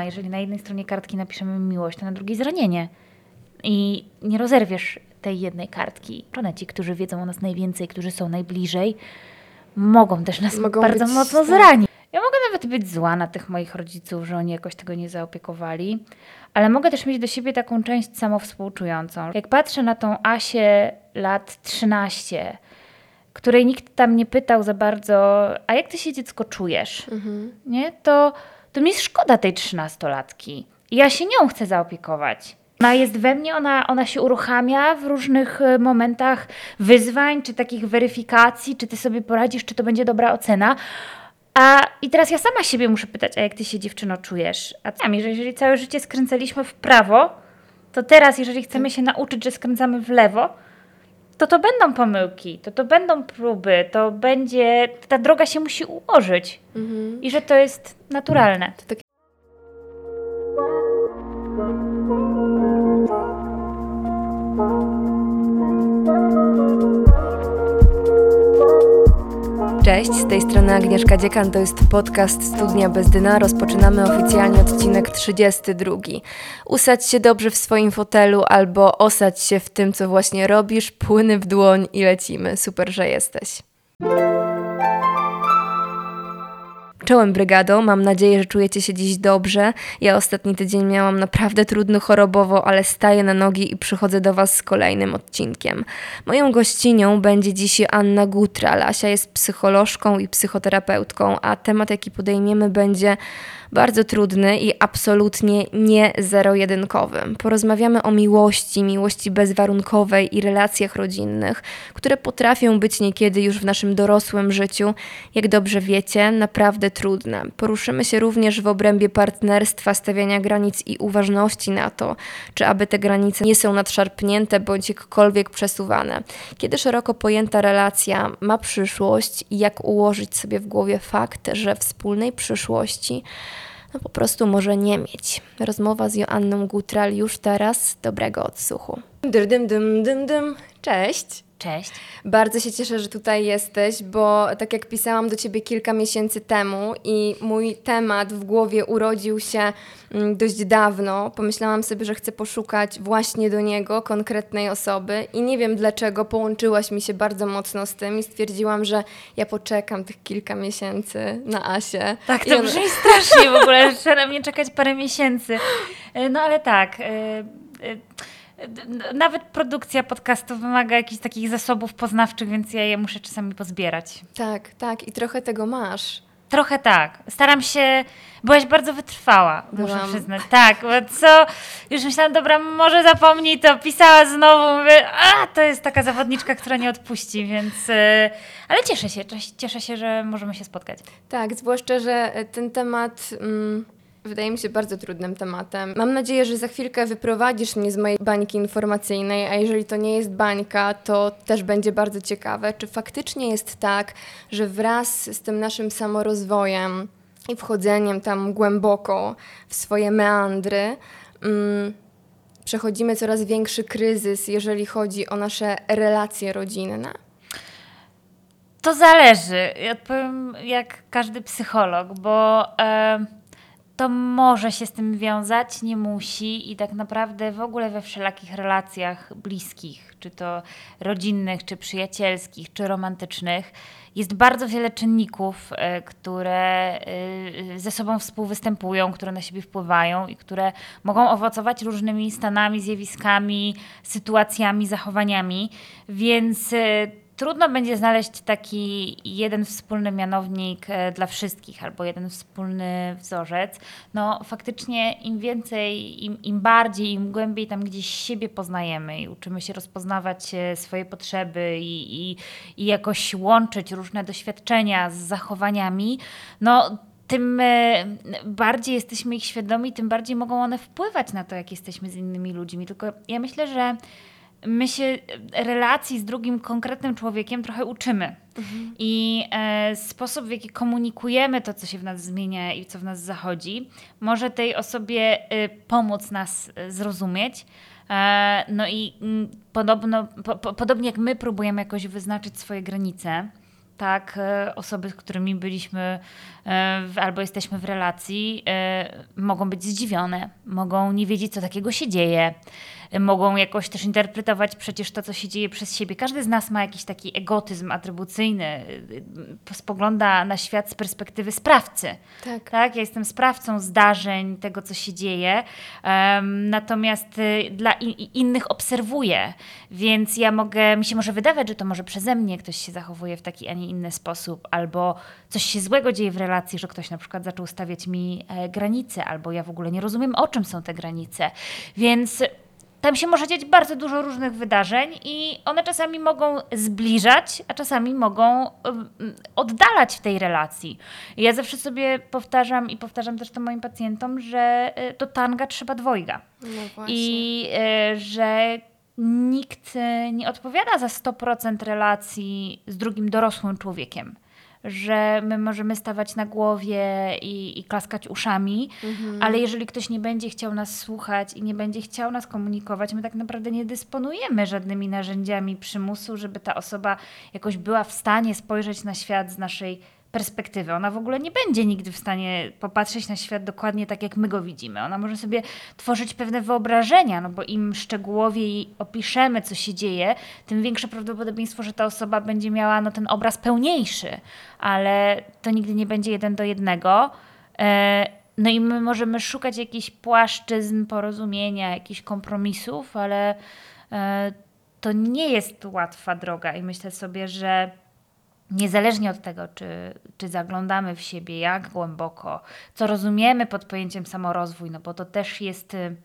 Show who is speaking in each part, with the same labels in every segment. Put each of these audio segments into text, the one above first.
Speaker 1: Jeżeli na jednej stronie kartki napiszemy miłość, to na drugiej zranienie. I nie rozerwiesz tej jednej kartki. Żone ci, którzy wiedzą o nas najwięcej, którzy są najbliżej, mogą też nas
Speaker 2: Mogą
Speaker 1: bardzo
Speaker 2: być-
Speaker 1: mocno zranić. Ja mogę nawet być zła na tych moich rodziców, że oni jakoś tego nie zaopiekowali, ale mogę też mieć do siebie taką część samowspółczującą. Jak patrzę na tą Asię lat 13, której nikt tam nie pytał za bardzo, a jak ty się dziecko czujesz, nie? To, to mi jest szkoda tej trzynastolatki. Ja się nią chcę zaopiekować. Ona jest we mnie, ona, ona się uruchamia w różnych e, momentach wyzwań, czy takich weryfikacji, czy ty sobie poradzisz, czy to będzie dobra ocena. A i teraz ja sama siebie muszę pytać, a jak ty się dziewczyno czujesz? A co, że jeżeli całe życie skręcaliśmy w prawo, to teraz, jeżeli chcemy się nauczyć, że skręcamy w lewo, to to będą pomyłki, to to będą próby, to będzie, ta droga się musi ułożyć i że to jest naturalne.
Speaker 2: To tak Cześć, z tej strony Agnieszka Dziekan, to jest podcast Studnia bez dna. Rozpoczynamy oficjalnie odcinek 32. Usadź się dobrze w swoim fotelu albo osadź się w tym, co właśnie robisz, płyny w dłoń i lecimy. Super, że jesteś. Czołem brygado, mam nadzieję, że czujecie się dziś dobrze. Ja ostatni tydzień miałam naprawdę trudny chorobowo, ale staję na nogi i przychodzę do Was z kolejnym odcinkiem. Moją gościnią będzie dziś Anna Gutral. Asia jest psycholożką i psychoterapeutką, a temat, jaki podejmiemy, będzie bardzo trudny i absolutnie nie zero-jedynkowy. Porozmawiamy o miłości, miłości bezwarunkowej i relacjach rodzinnych, które potrafią być niekiedy już w naszym dorosłym życiu, jak dobrze wiecie, naprawdę trudne. Poruszymy się również w obrębie partnerstwa, stawiania granic i uważności na to, czy aby te granice nie są nadszarpnięte bądź jakkolwiek przesuwane. Kiedy szeroko pojęta relacja ma przyszłość i jak ułożyć sobie w głowie fakt, że wspólnej przyszłości no po prostu może nie mieć. Rozmowa z Joanną Gutral już teraz. Dobrego odsłuchu. Dym, dym, dym, dym. Cześć.
Speaker 1: Cześć.
Speaker 2: Bardzo się cieszę, że tutaj jesteś, bo tak jak pisałam do Ciebie kilka miesięcy temu i mój temat w głowie urodził się mm, dość dawno, pomyślałam sobie, że chcę poszukać właśnie do niego konkretnej osoby i nie wiem dlaczego połączyłaś mi się bardzo mocno z tym i stwierdziłam, że ja poczekam tych kilka miesięcy na Asię.
Speaker 1: Tak, to brzmi strasznie w ogóle, że trzeba na mnie czekać parę miesięcy. E, No ale tak. d- d- Nawet produkcja podcastu wymaga jakichś takich zasobów poznawczych, więc ja je muszę czasami pozbierać.
Speaker 2: Tak, tak i trochę tego masz.
Speaker 1: Trochę tak. Staram się. Byłaś bardzo wytrwała, muszę
Speaker 2: Byłam.
Speaker 1: przyznać. Tak, bo co? Już myślałam, dobra, może zapomnij to. Pisała znowu, mówię, a to jest taka zawodniczka, która nie odpuści, więc. e, Ale cieszę się, cies- cieszę się, że możemy się spotkać.
Speaker 2: Tak, zwłaszcza, że e, ten temat mm, wydaje mi się bardzo trudnym tematem. Mam nadzieję, że za chwilkę wyprowadzisz mnie z mojej bańki informacyjnej, a jeżeli to nie jest bańka, to też będzie bardzo ciekawe, czy faktycznie jest tak, że wraz z tym naszym samorozwojem i wchodzeniem tam głęboko w swoje meandry, mm, przechodzimy coraz większy kryzys, jeżeli chodzi o nasze relacje rodzinne.
Speaker 1: To zależy. Ja odpowiem jak każdy psycholog, bo e, to może się z tym wiązać, nie musi i tak naprawdę w ogóle we wszelakich relacjach bliskich, czy to rodzinnych, czy przyjacielskich, czy romantycznych, jest bardzo wiele czynników, e, które e, ze sobą współwystępują, które na siebie wpływają i które mogą owocować różnymi stanami, zjawiskami, sytuacjami, zachowaniami, więc e, Trudno będzie znaleźć taki jeden wspólny mianownik e, dla wszystkich, albo jeden wspólny wzorzec. No faktycznie im więcej, im, im bardziej, im głębiej tam gdzieś siebie poznajemy i uczymy się rozpoznawać e, swoje potrzeby i, i, i jakoś łączyć różne doświadczenia z zachowaniami, no tym e, bardziej jesteśmy ich świadomi, tym bardziej mogą one wpływać na to, jak jesteśmy z innymi ludźmi. Tylko ja myślę, że my się relacji z drugim konkretnym człowiekiem trochę uczymy. I e, sposób, w jaki komunikujemy to, co się w nas zmienia i co w nas zachodzi, może tej osobie e, pomóc nas e, zrozumieć. E, no i mm, podobno, po, po, podobnie jak my próbujemy jakoś wyznaczyć swoje granice, tak e, osoby, z którymi byliśmy e, albo jesteśmy w relacji, e, mogą być zdziwione, mogą nie wiedzieć, co takiego się dzieje mogą jakoś też interpretować przecież to, co się dzieje przez siebie. Każdy z nas ma jakiś taki egotyzm atrybucyjny, spogląda na świat z perspektywy sprawcy. Tak. tak? Ja jestem sprawcą zdarzeń, tego, co się dzieje, um, natomiast y, dla in innych obserwuję, więc ja mogę, mi się może wydawać, że to może przeze mnie ktoś się zachowuje w taki, a nie inny sposób, albo coś się złego dzieje w relacji, że ktoś na przykład zaczął stawiać mi e, granice, albo ja w ogóle nie rozumiem, o czym są te granice. Więc tam się może dziać bardzo dużo różnych wydarzeń i one czasami mogą zbliżać, a czasami mogą oddalać w tej relacji. Ja zawsze sobie powtarzam i powtarzam też to moim pacjentom, że do tanga trzeba dwojga. No I y, że nikt y, nie odpowiada za 100% relacji z drugim dorosłym człowiekiem że my możemy stawać na głowie i, i klaskać uszami, mhm. ale jeżeli ktoś nie będzie chciał nas słuchać i nie będzie chciał nas komunikować, my tak naprawdę nie dysponujemy żadnymi narzędziami przymusu, żeby ta osoba jakoś była w stanie spojrzeć na świat z naszej perspektywy. Ona w ogóle nie będzie nigdy w stanie popatrzeć na świat dokładnie tak, jak my go widzimy. Ona może sobie tworzyć pewne wyobrażenia, no bo im szczegółowiej opiszemy, co się dzieje, tym większe prawdopodobieństwo, że ta osoba będzie miała no, ten obraz pełniejszy, ale to nigdy nie będzie jeden do jednego. E, no i my możemy szukać jakichś płaszczyzn porozumienia, jakichś kompromisów, ale e, to nie jest łatwa droga i myślę sobie, że niezależnie od tego, czy, czy zaglądamy w siebie, jak głęboko, co rozumiemy pod pojęciem samorozwój, no bo to też jest y,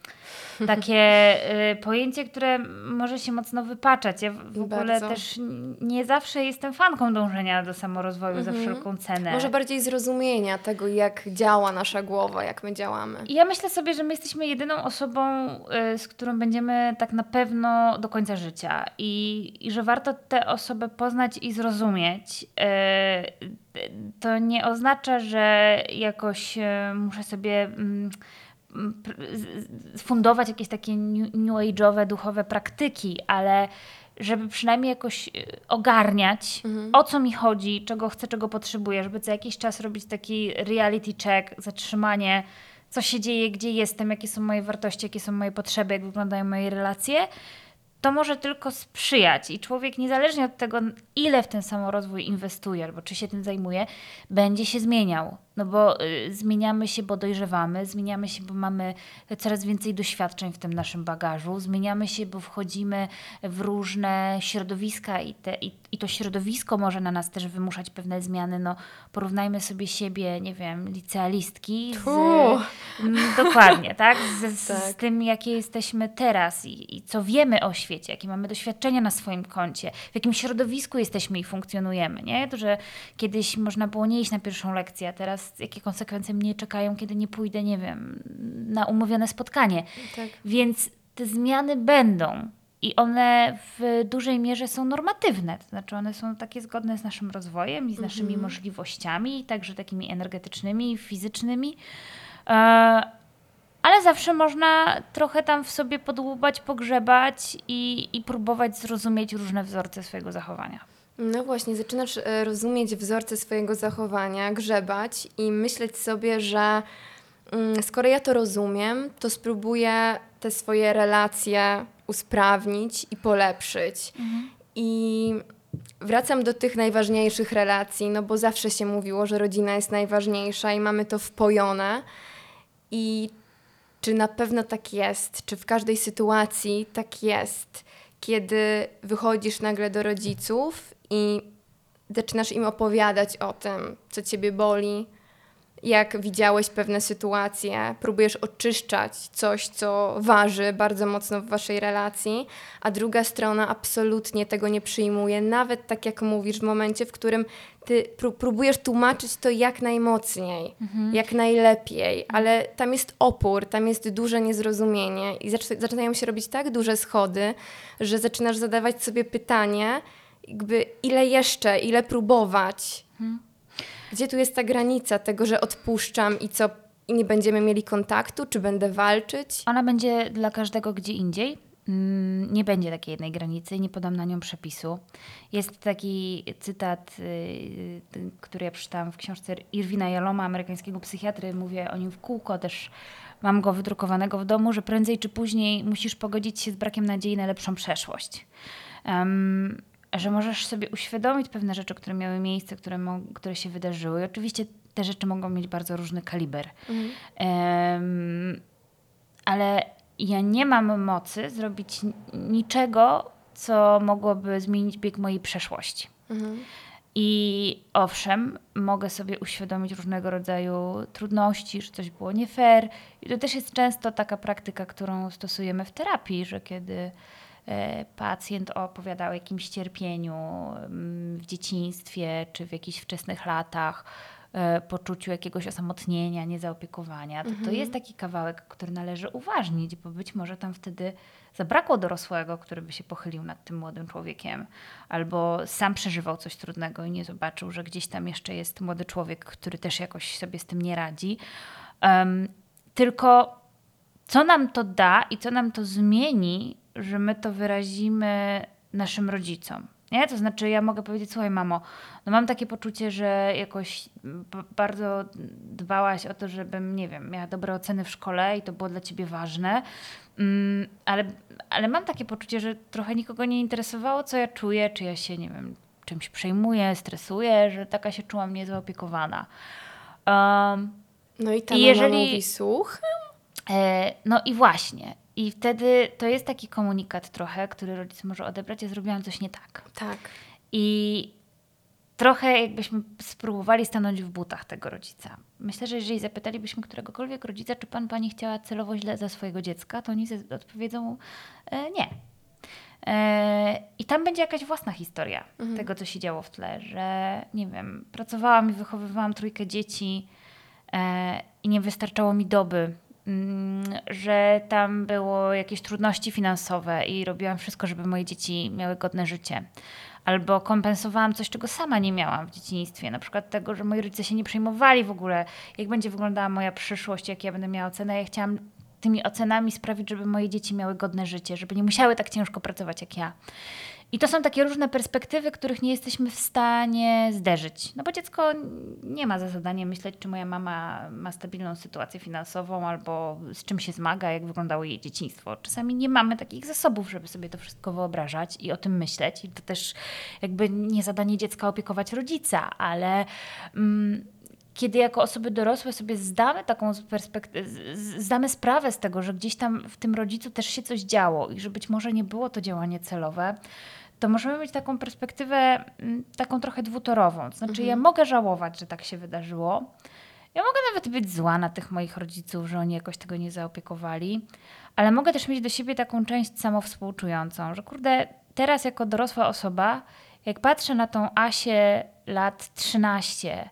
Speaker 1: takie y, pojęcie, które może się mocno wypaczać. Ja w ogóle też nie zawsze jestem fanką dążenia do samorozwoju mhm. za wszelką cenę.
Speaker 2: Może bardziej zrozumienia tego, jak działa nasza głowa, jak my działamy.
Speaker 1: I ja myślę sobie, że my jesteśmy jedyną osobą, y, z którą będziemy tak na pewno do końca życia i, i że warto tę osobę poznać i zrozumieć. Y, to nie oznacza, że jakoś muszę sobie mm, fundować jakieś takie new age'owe, duchowe praktyki, ale żeby przynajmniej jakoś y, ogarniać, mhm. o co mi chodzi, czego chcę, czego potrzebuję, żeby co jakiś czas robić taki reality check, zatrzymanie, co się dzieje, gdzie jestem, jakie są moje wartości, jakie są moje potrzeby, jak wyglądają moje relacje to może tylko sprzyjać i człowiek, niezależnie od tego, ile w ten samorozwój inwestuje albo czy się tym zajmuje, będzie się zmieniał. No bo y, zmieniamy się, bo dojrzewamy, zmieniamy się, bo mamy coraz więcej doświadczeń w tym naszym bagażu, zmieniamy się, bo wchodzimy w różne środowiska i, te, i, i to środowisko może na nas też wymuszać pewne zmiany. No, porównajmy sobie siebie, nie wiem, licealistki z, dokładnie, tak? Z, z, tak? z, tym, jakie jesteśmy teraz i, i co wiemy o świecie, jakie mamy doświadczenia na swoim koncie, w jakim środowisku jesteśmy i funkcjonujemy, nie? To, że kiedyś można było nie iść na pierwszą lekcję, a teraz jakie konsekwencje mnie czekają, kiedy nie pójdę, nie wiem, na umówione spotkanie. Tak. Więc te zmiany będą. I one w dużej mierze są normatywne, to znaczy one są takie zgodne z naszym rozwojem i z naszymi mhm. możliwościami, także takimi energetycznymi, fizycznymi. E, ale zawsze można trochę tam w sobie podłubać, pogrzebać i, i próbować zrozumieć różne wzorce swojego zachowania.
Speaker 2: No właśnie, zaczynasz e, rozumieć wzorce swojego zachowania, grzebać i myśleć sobie, że mm, skoro ja to rozumiem, to spróbuję te swoje relacje usprawnić i polepszyć. Mhm. I wracam do tych najważniejszych relacji, no bo zawsze się mówiło, że rodzina jest najważniejsza i mamy to wpojone. I czy na pewno tak jest? Czy w każdej sytuacji tak jest? Kiedy wychodzisz nagle do rodziców i zaczynasz im opowiadać o tym, co ciebie boli, jak widziałeś pewne sytuacje, próbujesz oczyszczać coś, co waży bardzo mocno w waszej relacji, a druga strona absolutnie tego nie przyjmuje, nawet tak jak mówisz, w momencie, w którym ty próbujesz tłumaczyć to jak najmocniej, mhm. jak najlepiej, ale tam jest opór, tam jest duże niezrozumienie i zaczynają się robić tak duże schody, że zaczynasz zadawać sobie pytanie, jakby ile jeszcze, ile próbować. Hmm. Gdzie tu jest ta granica tego, że odpuszczam i co, i nie będziemy mieli kontaktu, czy będę walczyć?
Speaker 1: Ona będzie dla każdego gdzie indziej. mm, nie będzie takiej jednej granicy i nie podam na nią przepisu. Jest taki cytat, y, y, który ja przeczytałam w książce Irwina Jaloma, amerykańskiego psychiatry. Mówię o nim w kółko, też mam go wydrukowanego w domu, że prędzej czy później musisz pogodzić się z brakiem nadziei na lepszą przeszłość. Um, że możesz sobie uświadomić pewne rzeczy, które miały miejsce, które, które się wydarzyły. I oczywiście te rzeczy mogą mieć bardzo różny kaliber. Mhm. Um, ale ja nie mam mocy zrobić niczego, co mogłoby zmienić bieg mojej przeszłości. Mhm. I owszem, mogę sobie uświadomić różnego rodzaju trudności, że coś było nie fair. I to też jest często taka praktyka, którą stosujemy w terapii, że kiedy pacjent opowiadał o jakimś cierpieniu mm, w dzieciństwie czy w jakichś wczesnych latach, E, poczuciu jakiegoś osamotnienia, niezaopiekowania, to, mhm. to jest taki kawałek, który należy uważnić, bo być może tam wtedy zabrakło dorosłego, który by się pochylił nad tym młodym człowiekiem, albo sam przeżywał coś trudnego i nie zobaczył, że gdzieś tam jeszcze jest młody człowiek, który też jakoś sobie z tym nie radzi. Um, tylko co nam to da i co nam to zmieni, że my to wyrazimy naszym rodzicom. Nie? To znaczy, ja mogę powiedzieć, słuchaj, mamo, no mam takie poczucie, że jakoś bardzo dbałaś o to, żebym, nie wiem, miała dobre oceny w szkole i to było dla ciebie ważne, mm, ale, ale mam takie poczucie, że trochę nikogo nie interesowało, co ja czuję, czy ja się, nie wiem, czymś przejmuję, stresuję, że taka się czułam niezaopiekowana. Um,
Speaker 2: no i ta i jeżeli, mówi, słucham?
Speaker 1: E, no i właśnie. I wtedy to jest taki komunikat trochę, który rodzic może odebrać, ja zrobiłam coś nie tak.
Speaker 2: Tak.
Speaker 1: I trochę jakbyśmy spróbowali stanąć w butach tego rodzica. Myślę, że jeżeli zapytalibyśmy któregokolwiek rodzica, czy pan, pani chciała celowo źle za swojego dziecka, to oni odpowiedzą e, nie. E, I tam będzie jakaś własna historia mhm. tego, co się działo w tle, że nie wiem, pracowałam i wychowywałam trójkę dzieci e, i nie wystarczało mi doby że tam było jakieś trudności finansowe i robiłam wszystko, żeby moje dzieci miały godne życie. Albo kompensowałam coś, czego sama nie miałam w dzieciństwie. Na przykład tego, że moi rodzice się nie przejmowali w ogóle, jak będzie wyglądała moja przyszłość, jak ja będę miała ocenę. Ja chciałam tymi ocenami sprawić, żeby moje dzieci miały godne życie, żeby nie musiały tak ciężko pracować jak ja. I to są takie różne perspektywy, których nie jesteśmy w stanie zderzyć. No bo dziecko nie ma za zadanie myśleć, czy moja mama ma stabilną sytuację finansową albo z czym się zmaga, jak wyglądało jej dzieciństwo. Czasami nie mamy takich zasobów, żeby sobie to wszystko wyobrażać i o tym myśleć. I to też jakby nie zadanie dziecka opiekować rodzica, ale. Mm, kiedy jako osoby dorosłe sobie zdamy taką perspektywę, zdamy sprawę z tego, że gdzieś tam w tym rodzicu też się coś działo i że być może nie było to działanie celowe, to możemy mieć taką perspektywę mm, taką trochę dwutorową. To znaczy, mhm. ja mogę żałować, że tak się wydarzyło. Ja mogę nawet być zła na tych moich rodziców, że oni jakoś tego nie zaopiekowali, ale mogę też mieć do siebie taką część samowspółczującą, że kurde, teraz jako dorosła osoba, jak patrzę na tą Asię lat 13,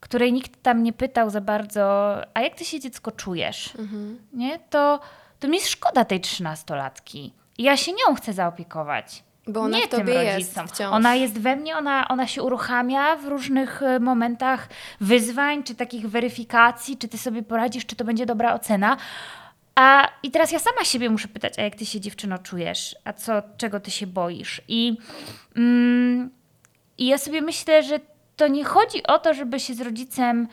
Speaker 1: której nikt tam nie pytał za bardzo, a jak ty się dziecko czujesz, mhm. nie? To, to mi jest szkoda tej trzynastolatki. Ja się nią chcę zaopiekować.
Speaker 2: Bo ona nie w tobie tym rodzicom. Jest wciąż.
Speaker 1: Ona jest we mnie, ona, ona się uruchamia w różnych e, momentach wyzwań, czy takich weryfikacji, czy ty sobie poradzisz, czy to będzie dobra ocena. A i teraz ja sama siebie muszę pytać, a jak ty się dziewczyno czujesz? A co, czego ty się boisz? I, mm, i ja sobie myślę, że to nie chodzi o to, żeby się z rodzicem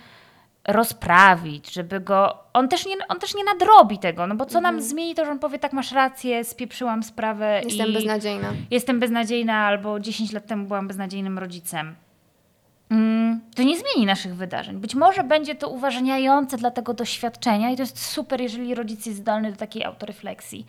Speaker 1: rozprawić, żeby go. On też nie, on też nie nadrobi tego, no bo co nam mhm. zmieni to, że on powie, tak masz rację, spieprzyłam sprawę.
Speaker 2: Jestem beznadziejna.
Speaker 1: Jestem beznadziejna, albo 10 lat temu byłam beznadziejnym rodzicem. Mm, to nie zmieni naszych wydarzeń. Być może będzie to uważniające dla tego doświadczenia i to jest super, jeżeli rodzic jest zdolny do takiej autorefleksji.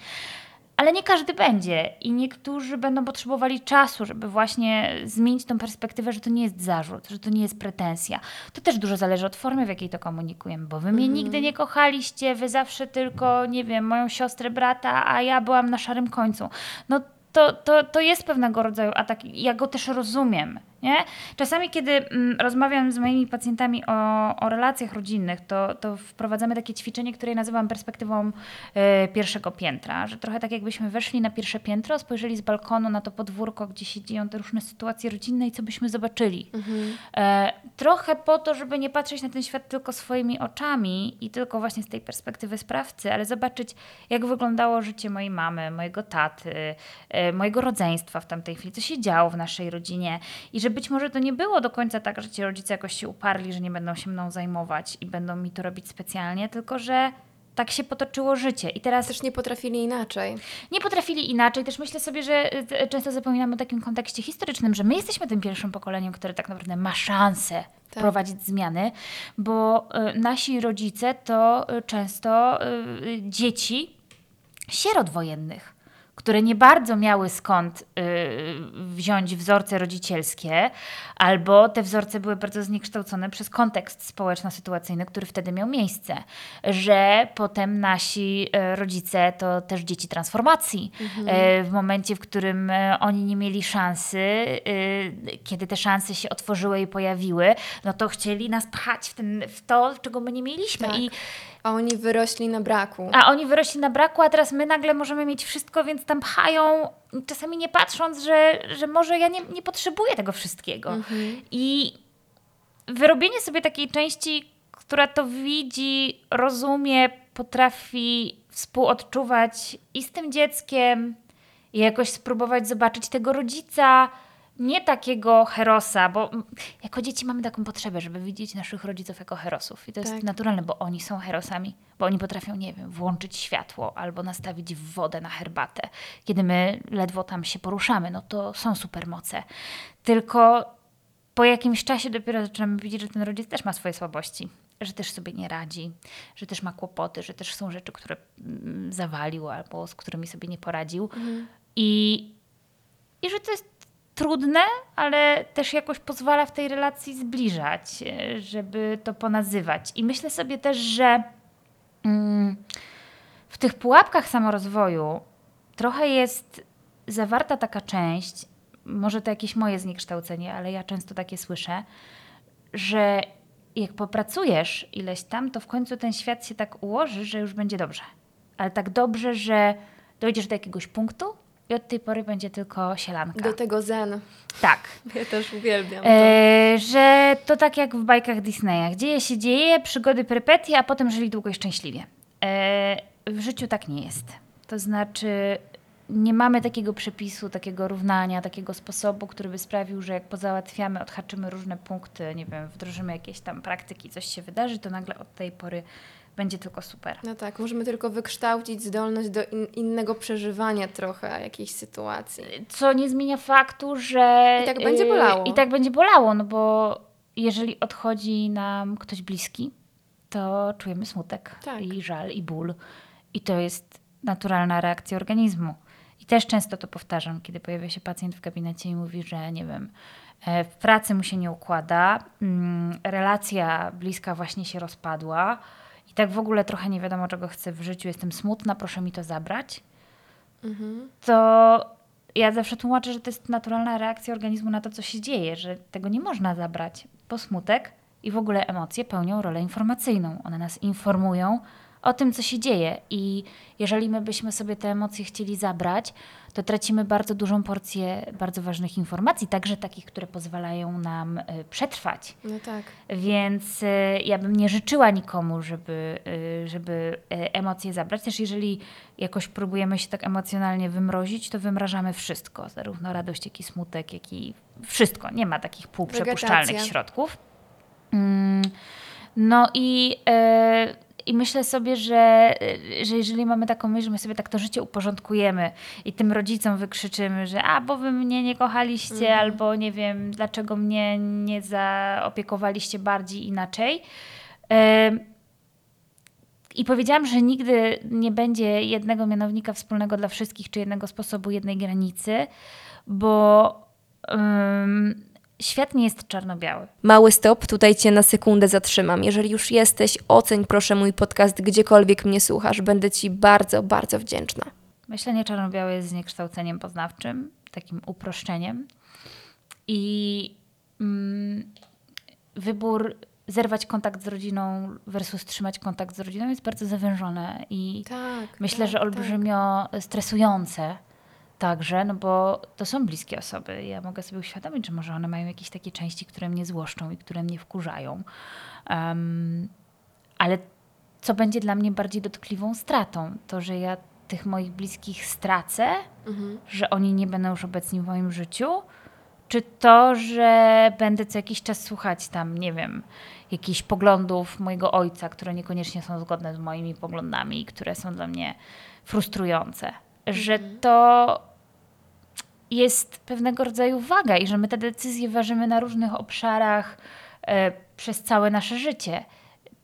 Speaker 1: Ale nie każdy będzie i niektórzy będą potrzebowali czasu, żeby właśnie zmienić tą perspektywę, że to nie jest zarzut, że to nie jest pretensja. To też dużo zależy od formy, w jakiej to komunikujemy, bo wy mnie mhm. nigdy nie kochaliście, wy zawsze tylko, nie wiem, moją siostrę, brata, a ja byłam na szarym końcu. No to, to, to jest pewnego rodzaju atak. Ja go też rozumiem. Nie? Czasami, kiedy mm, rozmawiam z moimi pacjentami o, o relacjach rodzinnych, to, to wprowadzamy takie ćwiczenie, które nazywam perspektywą e, pierwszego piętra. Że trochę tak jakbyśmy weszli na pierwsze piętro, spojrzeli z balkonu na to podwórko, gdzie się dzieją te różne sytuacje rodzinne i co byśmy zobaczyli. E, trochę po to, żeby nie patrzeć na ten świat tylko swoimi oczami i tylko właśnie z tej perspektywy sprawcy, ale zobaczyć, jak wyglądało życie mojej mamy, mojego taty, e, mojego rodzeństwa w tamtej chwili, co się działo w naszej rodzinie i że być może to nie było do końca tak, że ci rodzice jakoś się uparli, że nie będą się mną zajmować i będą mi to robić specjalnie, tylko że tak się potoczyło życie. I teraz
Speaker 2: Też nie potrafili inaczej.
Speaker 1: nie potrafili inaczej. Też myślę sobie, że y, często zapominamy o takim kontekście historycznym, że my jesteśmy tym pierwszym pokoleniem, które tak naprawdę ma szansę
Speaker 2: Tak.
Speaker 1: prowadzić zmiany, bo y, nasi rodzice to y, często dzieci sierot wojennych, które nie bardzo miały skąd y, wziąć wzorce rodzicielskie, albo te wzorce były bardzo zniekształcone przez kontekst społeczno-sytuacyjny, który wtedy miał miejsce. Że potem nasi e, rodzice to też dzieci transformacji. E, W momencie, w którym e, oni nie mieli szansy, e, kiedy te szanse się otworzyły i pojawiły, no to chcieli nas pchać w, ten, w to, czego my nie mieliśmy.
Speaker 2: Tak.
Speaker 1: I
Speaker 2: A oni wyrośli na braku.
Speaker 1: a oni wyrośli na braku, a teraz my nagle możemy mieć wszystko, więc tam pchają, czasami nie patrząc, że, że może ja nie, nie potrzebuję tego wszystkiego. I wyrobienie sobie takiej części, która to widzi, rozumie, potrafi współodczuwać i z tym dzieckiem, i jakoś spróbować zobaczyć tego rodzica, nie takiego herosa, bo jako dzieci mamy taką potrzebę, żeby widzieć naszych rodziców jako herosów. I to jest
Speaker 2: Tak.
Speaker 1: naturalne, bo oni są herosami, bo oni potrafią, nie wiem, włączyć światło albo nastawić wodę na herbatę. Kiedy my ledwo tam się poruszamy, no to są supermoce. Tylko po jakimś czasie dopiero zaczynamy widzieć, że ten rodzic też ma swoje słabości, że też sobie nie radzi, że też ma kłopoty, że też są rzeczy, które mm, zawalił albo z którymi sobie nie poradził. I, I że to jest trudne, ale też jakoś pozwala w tej relacji zbliżać, e, żeby to ponazywać. I myślę sobie też, że mm, w tych pułapkach samorozwoju trochę jest zawarta taka część, może to jakieś moje zniekształcenie, ale ja często takie słyszę, że jak popracujesz ileś tam, to w końcu ten świat się tak ułoży, że już będzie dobrze. Ale tak dobrze, że dojdziesz do jakiegoś punktu i od tej pory będzie tylko sielanka.
Speaker 2: Do tego zen.
Speaker 1: Tak.
Speaker 2: Ja też uwielbiam to.
Speaker 1: E, że to tak jak w bajkach Disneya. Dzieje się dzieje, przygody, perypetie, a potem żyli długo i szczęśliwie. E, w życiu tak nie jest. To znaczy nie mamy takiego przepisu, takiego równania, takiego sposobu, który by sprawił, że jak pozałatwiamy, odhaczymy różne punkty, nie wiem, wdrożymy jakieś tam praktyki, coś się wydarzy, to nagle od tej pory będzie tylko super.
Speaker 2: No tak, możemy tylko wykształcić zdolność do in, innego przeżywania trochę jakiejś sytuacji.
Speaker 1: Co nie zmienia faktu, że.
Speaker 2: I tak będzie
Speaker 1: y,
Speaker 2: bolało.
Speaker 1: I tak będzie bolało, no bo jeżeli odchodzi nam ktoś bliski, to czujemy smutek
Speaker 2: Tak.
Speaker 1: i żal i ból. I to jest naturalna reakcja organizmu. I też często to powtarzam, kiedy pojawia się pacjent w gabinecie i mówi, że nie wiem, e, w pracy mu się nie układa, mm, relacja bliska właśnie się rozpadła i tak w ogóle trochę nie wiadomo, czego chcę w życiu, jestem smutna, proszę mi to zabrać to ja zawsze tłumaczę, że to jest naturalna reakcja organizmu na to, co się dzieje, że tego nie można zabrać, bo smutek i w ogóle emocje pełnią rolę informacyjną. One nas informują o tym, co się dzieje. I jeżeli my byśmy sobie te emocje chcieli zabrać, to tracimy bardzo dużą porcję bardzo ważnych informacji, także takich, które pozwalają nam y, przetrwać.
Speaker 2: No tak.
Speaker 1: Więc y, ja bym nie życzyła nikomu, żeby, y, żeby emocje zabrać. Też jeżeli jakoś próbujemy się tak emocjonalnie wymrozić, to wymrażamy wszystko. Zarówno radość, jak i smutek, jak i wszystko. Nie ma takich półprzepuszczalnych
Speaker 2: Wegetacja.
Speaker 1: środków. Mm, No i, e, i myślę sobie, że, e, że jeżeli mamy taką myśl, że my sobie tak to życie uporządkujemy i tym rodzicom wykrzyczymy, że a, bo wy mnie nie kochaliście, albo nie wiem, dlaczego mnie nie zaopiekowaliście bardziej inaczej. I powiedziałam, że nigdy nie będzie jednego mianownika wspólnego dla wszystkich, czy jednego sposobu, jednej granicy, bo ym, świat nie jest czarno-biały.
Speaker 2: Mały stop, tutaj Cię na sekundę zatrzymam. Jeżeli już jesteś, oceń proszę mój podcast gdziekolwiek mnie słuchasz. Będę Ci bardzo, bardzo wdzięczna.
Speaker 1: Myślenie czarno-białe jest zniekształceniem poznawczym, takim uproszczeniem. I mm, wybór zerwać kontakt z rodziną versus trzymać kontakt z rodziną jest bardzo zawężone i
Speaker 2: Tak.
Speaker 1: myślę,
Speaker 2: tak,
Speaker 1: że olbrzymio stresujące także, no bo to są bliskie osoby. Ja mogę sobie uświadomić, że może one mają jakieś takie części, które mnie złoszczą i które mnie wkurzają. Um, ale co będzie dla mnie bardziej dotkliwą stratą? To, że ja tych moich bliskich stracę,
Speaker 2: Mhm.
Speaker 1: że oni nie będą już obecni w moim życiu, czy to, że będę co jakiś czas słuchać tam, nie wiem, jakichś poglądów mojego ojca, które niekoniecznie są zgodne z moimi poglądami, które są dla mnie frustrujące. Że to jest pewnego rodzaju waga i że my te decyzje ważymy na różnych obszarach e, przez całe nasze życie.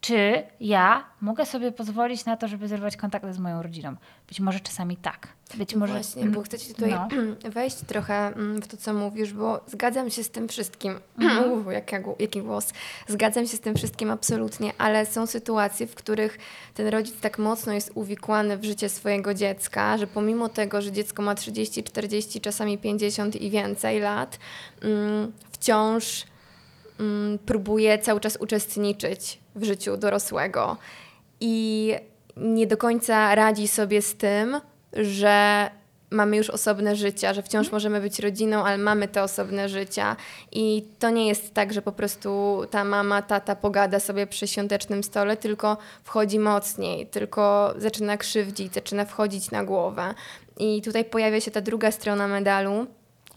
Speaker 1: Czy ja mogę sobie pozwolić na to, żeby zerwać kontakty z moją rodziną? Być może czasami tak. Być może.
Speaker 2: Właśnie, bo chcę ci tutaj
Speaker 1: No.
Speaker 2: wejść trochę mm, w to, co mówisz, bo zgadzam się z tym wszystkim.
Speaker 1: Mhm.
Speaker 2: Uuu, jaki, jaki głos. Zgadzam się z tym wszystkim absolutnie, ale są sytuacje, w których ten rodzic tak mocno jest uwikłany w życie swojego dziecka, że pomimo tego, że dziecko ma 30, 40, czasami 50 i więcej lat, mm, wciąż mm, próbuje cały czas uczestniczyć w życiu dorosłego. I nie do końca radzi sobie z tym, że mamy już osobne życia, że wciąż możemy być rodziną, ale mamy te osobne życia. I to nie jest tak, że po prostu ta mama, tata pogada sobie przy świątecznym stole, tylko wchodzi mocniej, tylko zaczyna krzywdzić, zaczyna wchodzić na głowę. I tutaj pojawia się ta druga strona medalu,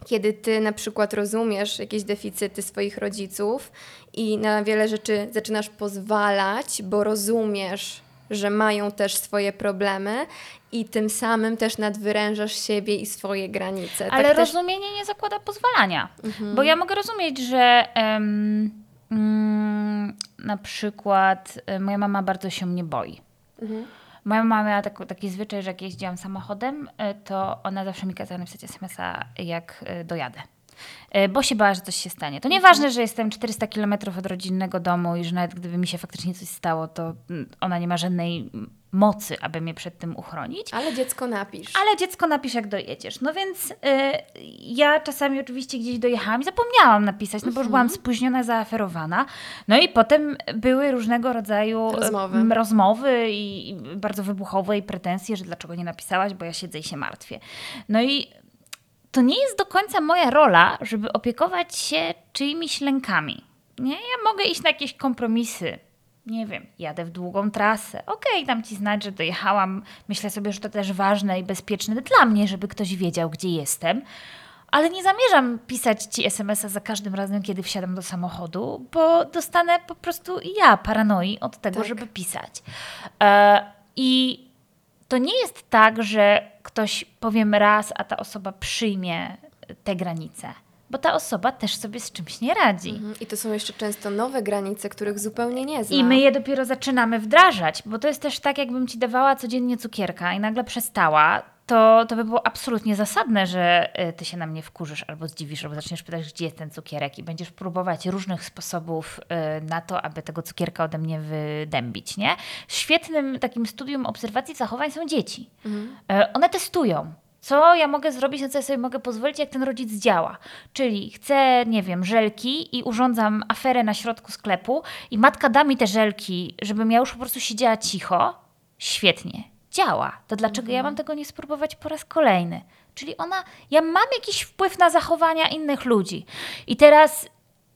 Speaker 2: kiedy ty na przykład rozumiesz jakieś deficyty swoich rodziców i na wiele rzeczy zaczynasz pozwalać, bo rozumiesz, że mają też swoje problemy i tym samym też nadwyrężasz siebie i swoje granice.
Speaker 1: Ale
Speaker 2: tak też...
Speaker 1: rozumienie nie zakłada pozwalania. Bo ja mogę rozumieć, że em, mm, na przykład e, moja mama bardzo się mnie boi.
Speaker 2: Mhm.
Speaker 1: Moja mama miała tak, taki zwyczaj, że jak jeździłam samochodem, e, to ona zawsze mi kazała napisać SMS-a, jak e, dojadę. E, Bo się bała, że coś się stanie. To nieważne, że jestem 400 km od rodzinnego domu i że nawet gdyby mi się faktycznie coś stało, to mm, ona nie ma żadnej mocy, aby mnie przed tym uchronić.
Speaker 2: Ale dziecko napisz.
Speaker 1: Ale dziecko napisz, jak dojedziesz. No więc y, ja czasami oczywiście gdzieś dojechałam i zapomniałam napisać, no bo już byłam spóźniona, zaaferowana. No i potem były różnego rodzaju e,
Speaker 2: Rozmowy.
Speaker 1: rozmowy i, i bardzo wybuchowe i pretensje, że dlaczego nie napisałaś, bo ja siedzę i się martwię. No i to nie jest do końca moja rola, żeby opiekować się czyimiś lękami. Nie, ja mogę iść na jakieś kompromisy. Nie wiem, jadę w długą trasę. Okej, dam ci znać, że dojechałam. Myślę sobie, że to też ważne i bezpieczne dla mnie, żeby ktoś wiedział, gdzie jestem. Ale nie zamierzam pisać ci SMS-a za każdym razem, kiedy wsiadam do samochodu, bo dostanę po prostu ja paranoi od tego,
Speaker 2: Tak.
Speaker 1: żeby pisać. E, I to nie jest tak, że ktoś powiem raz, a ta osoba przyjmie te granice, bo ta osoba też sobie z czymś nie radzi.
Speaker 2: Mhm. I to są jeszcze często nowe granice, których zupełnie nie zna.
Speaker 1: I my je dopiero zaczynamy wdrażać, bo to jest też tak, jakbym ci dawała codziennie cukierka i nagle przestała, to, to by było absolutnie zasadne, że y, ty się na mnie wkurzysz albo zdziwisz, albo zaczniesz pytać, gdzie jest ten cukierek i będziesz próbować różnych sposobów y, na to, aby tego cukierka ode mnie wydębić, nie? Świetnym takim studium obserwacji zachowań są dzieci. Y, One testują. Co ja mogę zrobić, na co ja sobie mogę pozwolić, jak ten rodzic działa? Czyli chcę, nie wiem, żelki i urządzam aferę na środku sklepu i matka da mi te żelki, żebym ja już po prostu siedziała cicho. Świetnie, działa. To dlaczego ja mam tego nie spróbować po raz kolejny? Czyli ona, ja mam jakiś wpływ na zachowania innych ludzi. I teraz,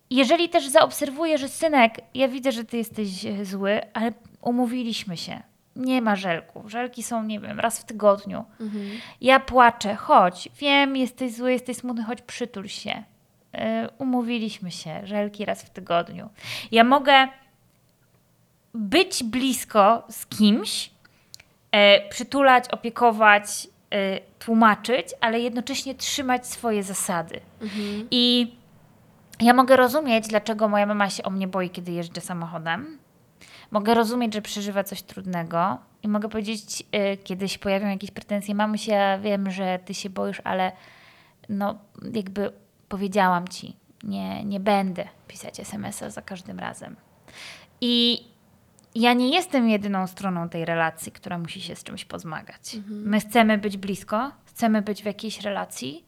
Speaker 1: jeżeli też zaobserwuję, że synek, ja widzę, że ty jesteś e, zły, ale umówiliśmy się. Nie ma żelków. Żelki są, nie wiem, raz w tygodniu. Ja płaczę, chodź, wiem, jesteś zły, jesteś smutny, chodź przytul się. Yy, umówiliśmy się, żelki raz w tygodniu. Ja mogę być blisko z kimś, e, przytulać, opiekować, e, tłumaczyć, ale jednocześnie trzymać swoje zasady. I ja mogę rozumieć, dlaczego moja mama się o mnie boi, kiedy jeżdżę samochodem. Mogę rozumieć, że przeżywa coś trudnego i mogę powiedzieć, y, kiedy się pojawią jakieś pretensje, mamusia, ja wiem, że ty się boisz, ale no jakby powiedziałam ci, nie, nie będę pisać SMS-a za każdym razem. I ja nie jestem jedyną stroną tej relacji, która musi się z czymś pozmagać. My chcemy być blisko, chcemy być w jakiejś relacji,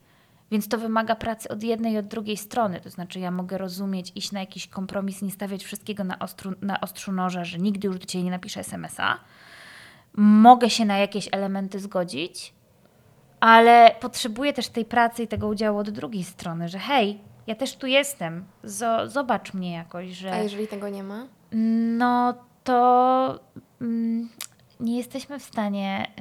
Speaker 1: Więc to wymaga pracy od jednej i od drugiej strony. To znaczy, ja mogę rozumieć, iść na jakiś kompromis, nie stawiać wszystkiego na, ostru, na ostrzu noża, że nigdy już do ciebie nie napiszę SMS-a. Mogę się na jakieś elementy zgodzić, ale potrzebuję też tej pracy i tego udziału od drugiej strony, że hej, ja też tu jestem, zobacz mnie jakoś, że.
Speaker 2: A jeżeli tego nie ma?
Speaker 1: No to mm, nie jesteśmy w stanie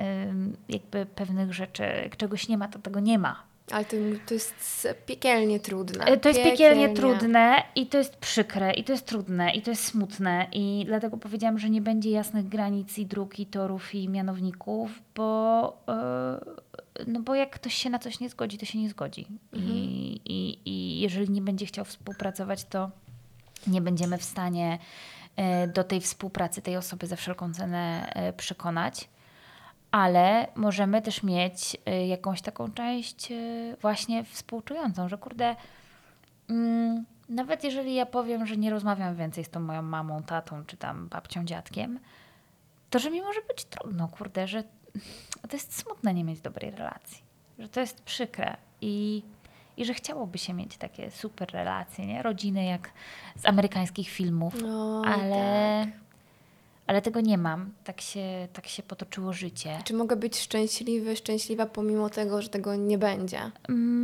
Speaker 1: jakby pewnych rzeczy, czegoś nie ma, to tego nie ma.
Speaker 2: Ale to, to jest piekielnie trudne.
Speaker 1: E, to jest piekielnie. piekielnie trudne i to jest przykre, i to jest trudne, i to jest smutne. I dlatego powiedziałam, że nie będzie jasnych granic i dróg, i torów, i mianowników, bo, yy, no bo jak ktoś się na coś nie zgodzi, to się nie zgodzi. Mhm. I, i, I jeżeli nie będzie chciał współpracować, to nie będziemy w stanie E, do tej współpracy tej osoby za wszelką cenę przekonać, ale możemy też mieć e, jakąś taką część właśnie współczującą, że kurde, mm, nawet jeżeli ja powiem, że nie rozmawiam więcej z tą moją mamą, tatą, czy tam babcią, dziadkiem, to że mi może być trudno, kurde, że to jest smutne nie mieć dobrej relacji, że to jest przykre i i że chciałoby się mieć takie super relacje, nie? Rodziny jak z amerykańskich filmów, no, ale, tak. Ale tego nie mam. Tak się, tak się potoczyło życie.
Speaker 2: Czy mogę być szczęśliwy, szczęśliwa pomimo tego, że tego nie będzie?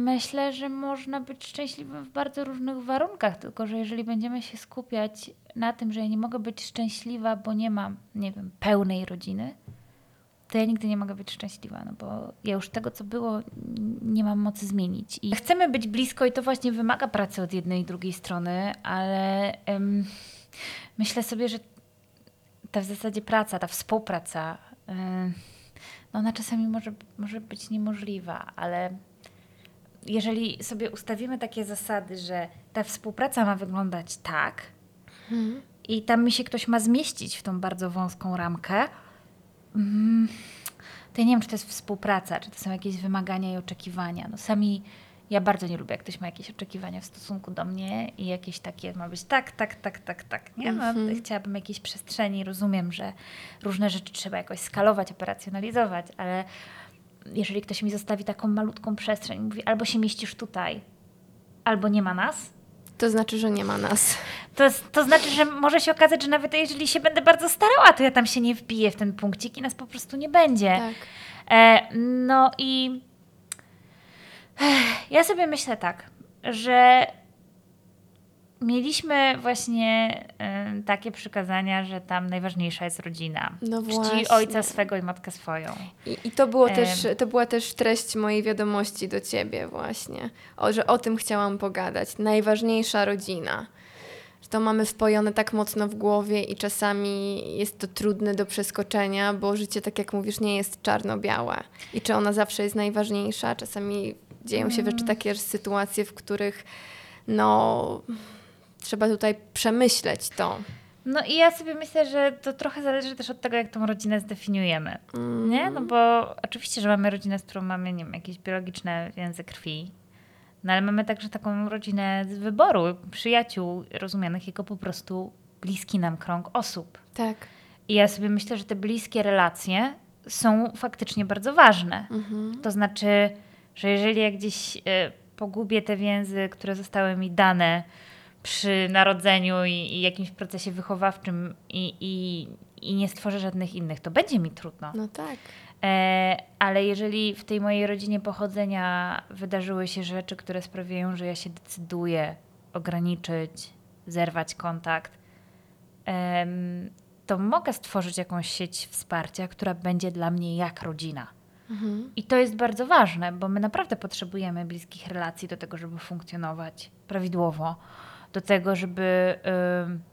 Speaker 1: Myślę, że można być szczęśliwym w bardzo różnych warunkach, tylko że jeżeli będziemy się skupiać na tym, że ja nie mogę być szczęśliwa, bo nie mam, nie wiem, pełnej rodziny, to ja nigdy nie mogę być szczęśliwa, no bo ja już tego, co było, nie mam mocy zmienić. I chcemy być blisko i to właśnie wymaga pracy od jednej i drugiej strony, ale um, myślę sobie, że ta w zasadzie praca, ta współpraca, um, no ona czasami może, może być niemożliwa, ale jeżeli sobie ustawimy takie zasady, że ta współpraca ma wyglądać tak hmm. i tam mi się ktoś ma zmieścić w tą bardzo wąską ramkę, Mm, to ja nie wiem, czy to jest współpraca, czy to są jakieś wymagania i oczekiwania. No sami ja bardzo nie lubię, jak ktoś ma jakieś oczekiwania w stosunku do mnie i jakieś takie ma być tak, tak, tak, tak, tak. Nie? No, mm -hmm. Chciałabym jakiejś przestrzeni. Rozumiem, że różne rzeczy trzeba jakoś skalować, operacjonalizować, ale jeżeli ktoś mi zostawi taką malutką przestrzeń, mówi albo się mieścisz tutaj, albo nie ma nas,
Speaker 2: to znaczy, że nie ma nas.
Speaker 1: To, to znaczy, że może się okazać, że nawet jeżeli się będę bardzo starała, to ja tam się nie wbiję w ten punkcik i nas po prostu nie będzie. Tak. E, no i ja sobie myślę tak, że mieliśmy właśnie y, takie przykazania, że tam najważniejsza jest rodzina. No Czci ojca swego i matkę swoją.
Speaker 2: I, i to, było też, to była też treść mojej wiadomości do ciebie właśnie, o, że o tym chciałam pogadać. Najważniejsza rodzina. Że to mamy wpojone tak mocno w głowie i czasami jest to trudne do przeskoczenia, bo życie, tak jak mówisz, nie jest czarno-białe. I czy ona zawsze jest najważniejsza? Czasami dzieją się mm. rzeczy takie sytuacje, w których no trzeba tutaj przemyśleć to.
Speaker 1: No i ja sobie myślę, że to trochę zależy też od tego, jak tą rodzinę zdefiniujemy. Mm. Nie? No bo oczywiście, że mamy rodzinę, z którą mamy, nie wiem, jakieś biologiczne więzy krwi. No ale mamy także taką rodzinę z wyboru, przyjaciół rozumianych jako po prostu bliski nam krąg osób.
Speaker 2: Tak.
Speaker 1: I ja sobie myślę, że te bliskie relacje są faktycznie bardzo ważne. Mm-hmm. To znaczy, że jeżeli ja gdzieś y, pogubię te więzy, które zostały mi dane, przy narodzeniu i, i jakimś procesie wychowawczym i, i, i, nie stworzę żadnych innych, to będzie mi trudno.
Speaker 2: No tak.
Speaker 1: E, ale jeżeli w tej mojej rodzinie pochodzenia wydarzyły się rzeczy, które sprawiają, że ja się decyduję ograniczyć, zerwać kontakt, e, to mogę stworzyć jakąś sieć wsparcia, która będzie dla mnie jak rodzina. Mhm. I to jest bardzo ważne, bo my naprawdę potrzebujemy bliskich relacji do tego, żeby funkcjonować prawidłowo do tego, żeby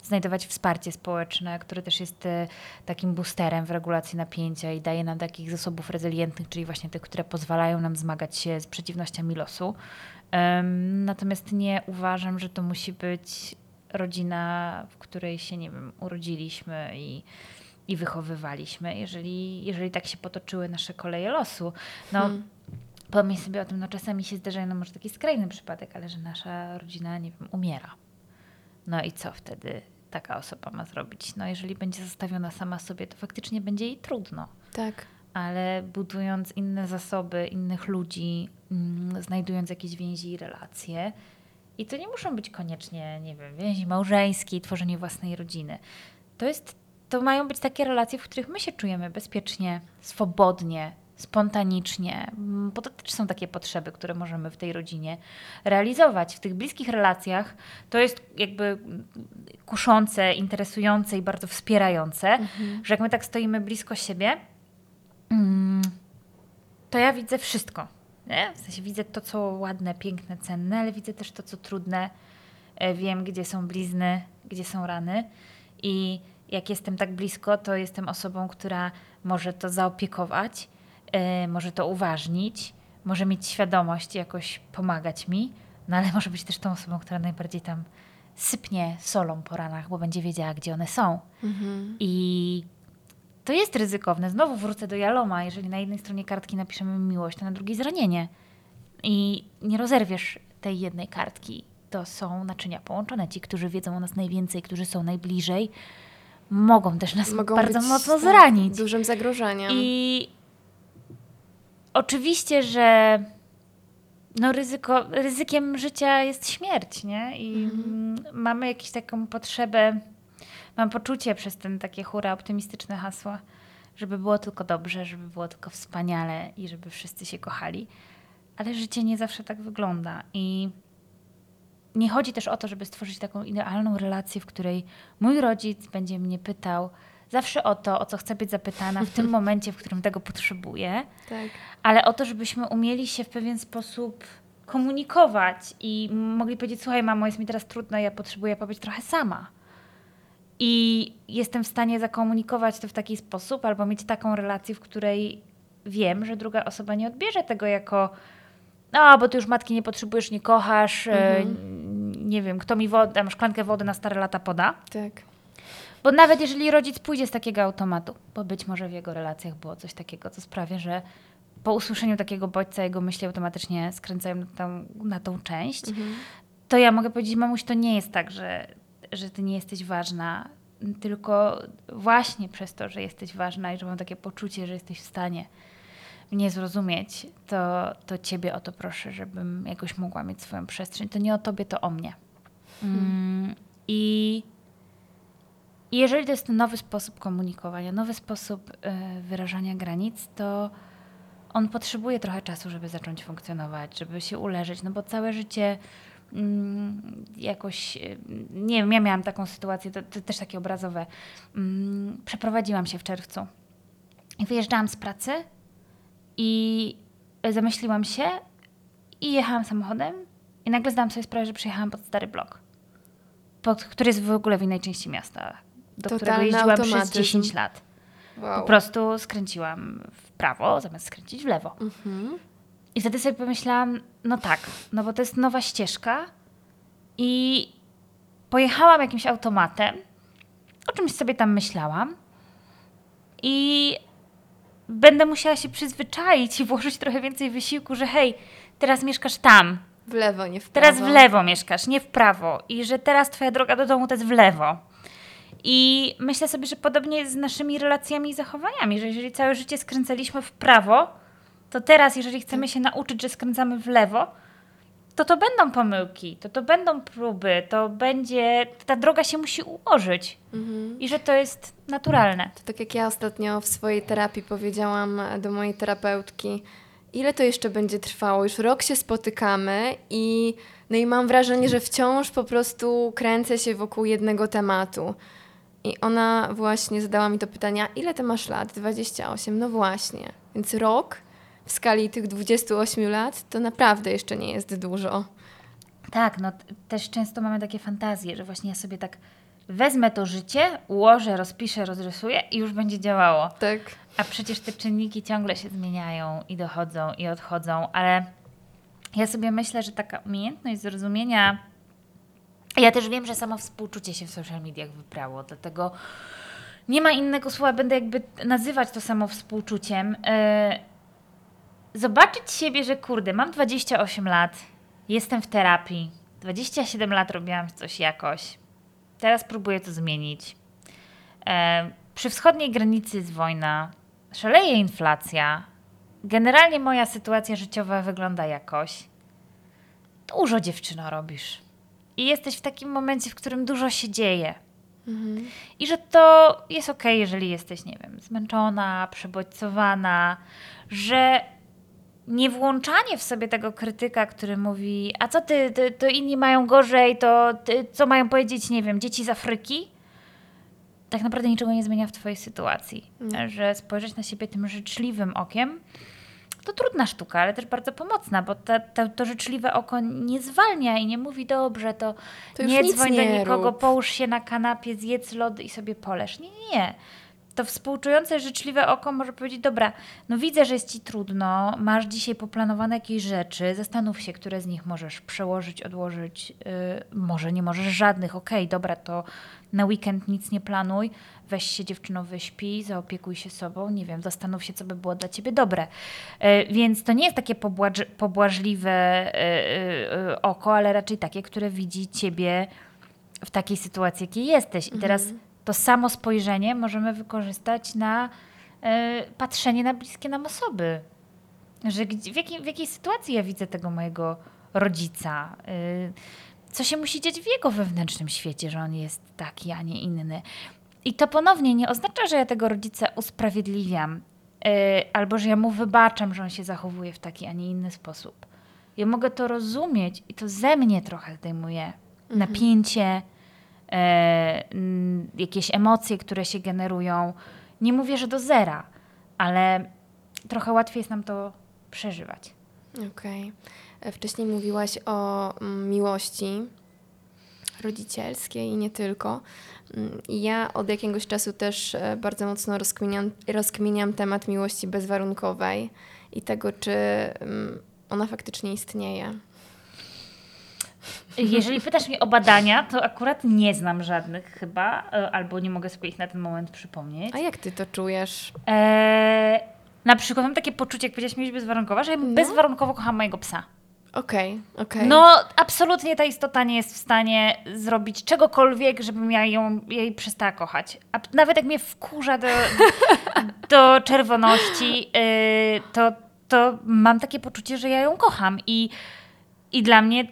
Speaker 1: y, znajdować wsparcie społeczne, które też jest y, takim boosterem w regulacji napięcia i daje nam takich zasobów rezylientnych, czyli właśnie tych, które pozwalają nam zmagać się z przeciwnościami losu. natomiast nie uważam, że to musi być rodzina, w której się, nie wiem, urodziliśmy i i wychowywaliśmy, jeżeli, jeżeli tak się potoczyły nasze koleje losu. No, hmm. pomyśl sobie o tym, no czasami się zdarzają, no może taki skrajny przypadek, ale że nasza rodzina, nie wiem, umiera. No i co wtedy taka osoba ma zrobić? No jeżeli będzie zostawiona sama sobie, to faktycznie będzie jej trudno.
Speaker 2: Tak.
Speaker 1: ale budując inne zasoby, innych ludzi, mm, znajdując jakieś więzi i relacje. I to nie muszą być koniecznie, nie wiem, więzi małżeńskie, tworzenie własnej rodziny. To jest, to mają być takie relacje, w których my się czujemy bezpiecznie, swobodnie, spontanicznie, mm, bo to też są takie potrzeby, które możemy w tej rodzinie realizować. W tych bliskich relacjach to jest jakby kuszące, interesujące i bardzo wspierające, mhm. że jak my tak stoimy blisko siebie, mm, to ja widzę wszystko. Nie? W sensie widzę to, co ładne, piękne, cenne, ale widzę też to, co trudne. E, wiem, gdzie są blizny, gdzie są rany. I jak jestem tak blisko, to jestem osobą, która może to zaopiekować, yy, może to uważnić, może mieć świadomość, jakoś pomagać mi, no ale może być też tą osobą, która najbardziej tam sypnie solą po ranach, bo będzie wiedziała, gdzie one są. Mhm. I to jest ryzykowne. Znowu wrócę do Jaloma. Jeżeli na jednej stronie kartki napiszemy miłość, to na drugiej zranienie. I nie rozerwiesz tej jednej kartki. To są naczynia połączone. Ci, którzy wiedzą o nas najwięcej, którzy są najbliżej, mogą też nas mogą bardzo mocno zranić.
Speaker 2: Dużym zagrożeniem.
Speaker 1: I oczywiście, że no ryzyko, ryzykiem życia jest śmierć, nie? I mhm. mamy jakąś taką potrzebę mam poczucie przez ten takie hura optymistyczne hasła, żeby było tylko dobrze, żeby było tylko wspaniale i żeby wszyscy się kochali. Ale życie nie zawsze tak wygląda i nie chodzi też o to, żeby stworzyć taką idealną relację, w której mój rodzic będzie mnie pytał zawsze o to, o co chcę być zapytana w tym momencie, w którym tego potrzebuję, tak. ale o to, żebyśmy umieli się w pewien sposób komunikować i mogli powiedzieć: Słuchaj, mamo, jest mi teraz trudno, ja potrzebuję pobyć trochę sama. I jestem w stanie zakomunikować to w taki sposób, albo mieć taką relację, w której wiem, że druga osoba nie odbierze tego jako no, bo ty już matki nie potrzebujesz, nie kochasz, e, mhm. Nie wiem, kto mi wodę, szklankę wody na stare lata poda.
Speaker 2: Tak.
Speaker 1: Bo nawet jeżeli rodzic pójdzie z takiego automatu, bo być może w jego relacjach było coś takiego, co sprawia, że po usłyszeniu takiego bodźca jego myśli automatycznie skręcają na tą, na tą część, mhm. to ja mogę powiedzieć, mamuś, to nie jest tak, że że ty nie jesteś ważna, tylko właśnie przez to, że jesteś ważna i że mam takie poczucie, że jesteś w stanie mnie zrozumieć, to, to ciebie o to proszę, żebym jakoś mogła mieć swoją przestrzeń. To nie o tobie, to o mnie. Mm, I jeżeli to jest nowy sposób komunikowania, nowy sposób y, wyrażania granic, to on potrzebuje trochę czasu, żeby zacząć funkcjonować, żeby się uleżeć, no bo całe życie Mm, jakoś, y, nie wiem, ja miałam taką sytuację, to, to też takie obrazowe. Mm, przeprowadziłam się w czerwcu i wyjeżdżałam z pracy i zamyśliłam się i jechałam samochodem i nagle zdałam sobie sprawę, że przyjechałam pod stary blok, pod, który jest w ogóle w innej części miasta, do Totalny którego jeździłam automatyzm. przez 10 lat. Wow. Po prostu skręciłam w prawo zamiast skręcić w lewo. Mhm. I wtedy sobie pomyślałam, no tak, no bo to jest nowa ścieżka i pojechałam jakimś automatem, o czymś sobie tam myślałam i będę musiała się przyzwyczaić i włożyć trochę więcej wysiłku, że hej, teraz mieszkasz tam.
Speaker 2: W lewo, nie w prawo.
Speaker 1: Teraz w lewo mieszkasz, nie w prawo. I że teraz twoja droga do domu to jest w lewo. I myślę sobie, że podobnie jest z naszymi relacjami i zachowaniami, że jeżeli całe życie skręcaliśmy w prawo, to teraz, jeżeli chcemy się nauczyć, że skręcamy w lewo, to to będą pomyłki, to to będą próby, to będzie, ta droga się musi ułożyć mhm. i że to jest naturalne.
Speaker 2: To tak jak ja ostatnio w swojej terapii powiedziałam do mojej terapeutki, ile to jeszcze będzie trwało? Już rok się spotykamy i, no i mam wrażenie, że wciąż po prostu kręcę się wokół jednego tematu. I ona właśnie zadała mi to pytanie, ile ty masz lat? 28. No właśnie. Więc rok w skali tych 28 lat, to naprawdę jeszcze nie jest dużo.
Speaker 1: Tak, no też często mamy takie fantazje, że właśnie ja sobie tak wezmę to życie, ułożę, rozpiszę, rozrysuję i już będzie działało.
Speaker 2: Tak.
Speaker 1: A przecież te czynniki ciągle się zmieniają i dochodzą i odchodzą, ale ja sobie myślę, że taka umiejętność zrozumienia. Ja też wiem, że samo współczucie się w social mediach wyprało, dlatego nie ma innego słowa, będę jakby nazywać to samo współczuciem. Yy, zobaczyć siebie, że kurde, mam 28 lat, jestem w terapii, 27 lat robiłam coś jakoś, teraz próbuję to zmienić. E, przy wschodniej granicy jest wojna, szaleje inflacja, generalnie moja sytuacja życiowa wygląda jakoś, dużo dziewczyno robisz. I jesteś w takim momencie, w którym dużo się dzieje. I że to jest ok, jeżeli jesteś, nie wiem, zmęczona, przebodźcowana, że nie włączanie w sobie tego krytyka, który mówi, a co ty, ty to inni mają gorzej, to ty, co mają powiedzieć, nie wiem, dzieci z Afryki, tak naprawdę niczego nie zmienia w twojej sytuacji. Że spojrzeć na siebie tym życzliwym okiem, to trudna sztuka, ale też bardzo pomocna, bo ta, ta, to życzliwe oko nie zwalnia i nie mówi dobrze, to,
Speaker 2: To
Speaker 1: nie dzwoń do nikogo,
Speaker 2: rób.
Speaker 1: połóż się na kanapie, zjedz lody i sobie poleż. Nie, nie, nie. To współczujące, życzliwe oko może powiedzieć, dobra, no widzę, że jest ci trudno, masz dzisiaj poplanowane jakieś rzeczy, zastanów się, które z nich możesz przełożyć, odłożyć, yy, może nie możesz żadnych, okej, dobra, to na weekend nic nie planuj, weź się dziewczyno, wyśpij, zaopiekuj się sobą, nie wiem, zastanów się, co by było dla ciebie dobre. Yy, więc to nie jest takie pobłaż- pobłażliwe yy, oko, ale raczej takie, które widzi ciebie w takiej sytuacji, jakiej jesteś. I teraz to samo spojrzenie możemy wykorzystać na e, patrzenie na bliskie nam osoby. Że w, jakiej, w jakiej sytuacji ja widzę tego mojego rodzica? E, co się musi dziać w jego wewnętrznym świecie, że on jest taki, a nie inny. I to ponownie nie oznacza, że ja tego rodzica usprawiedliwiam, e, albo że ja mu wybaczam, że on się zachowuje w taki, a nie inny sposób. Ja mogę to rozumieć i to ze mnie trochę zdejmuje napięcie, e, mm, jakieś emocje, które się generują. Nie mówię, że do zera, ale trochę łatwiej jest nam to przeżywać.
Speaker 2: Okej. E, Wcześniej mówiłaś o mm, miłości rodzicielskiej i nie tylko. Mm, Ja od jakiegoś czasu też e, bardzo mocno rozkminiam, rozkminiam temat miłości bezwarunkowej i tego, czy mm, ona faktycznie istnieje.
Speaker 1: Jeżeli pytasz mnie o badania, to akurat nie znam żadnych chyba, e, albo nie mogę sobie ich na ten moment przypomnieć.
Speaker 2: A jak ty to czujesz?
Speaker 1: E, na przykład mam takie poczucie, jak powiedziałaś miłość bezwarunkowa, że ja
Speaker 2: No.
Speaker 1: bezwarunkowo kocham mojego psa.
Speaker 2: Okej, okej.
Speaker 1: No, absolutnie ta istota nie jest w stanie zrobić czegokolwiek, żebym ja ją, jej przestała kochać. A nawet jak mnie wkurza do, do czerwoności, yy, to, to mam takie poczucie, że ja ją kocham. I, I dla mnie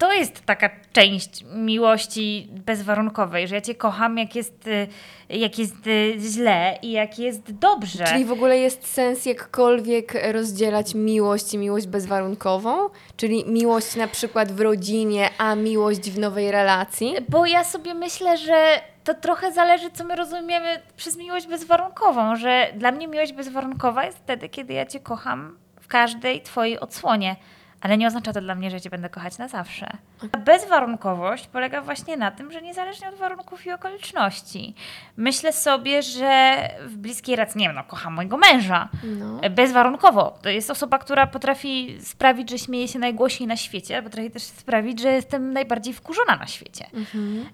Speaker 1: to jest taka część miłości bezwarunkowej, że ja cię kocham, jak jest, y, jak jest y, źle i jak jest dobrze.
Speaker 2: Czyli w ogóle jest sens jakkolwiek rozdzielać miłość i miłość bezwarunkową? Czyli miłość na przykład w rodzinie, a miłość w nowej relacji?
Speaker 1: Bo ja sobie myślę, że to trochę zależy, co my rozumiemy przez miłość bezwarunkową, że dla mnie miłość bezwarunkowa jest wtedy, kiedy ja cię kocham w każdej twojej odsłonie. Ale nie oznacza to dla mnie, że cię będę kochać na zawsze. A bezwarunkowość polega właśnie na tym, że niezależnie od warunków i okoliczności. Myślę sobie, że w bliskiej relacji, nie wiem, no kocham mojego męża,
Speaker 2: No.
Speaker 1: bezwarunkowo. To jest osoba, która potrafi sprawić, że śmieje się najgłośniej na świecie, ale potrafi też sprawić, że jestem najbardziej wkurzona na świecie.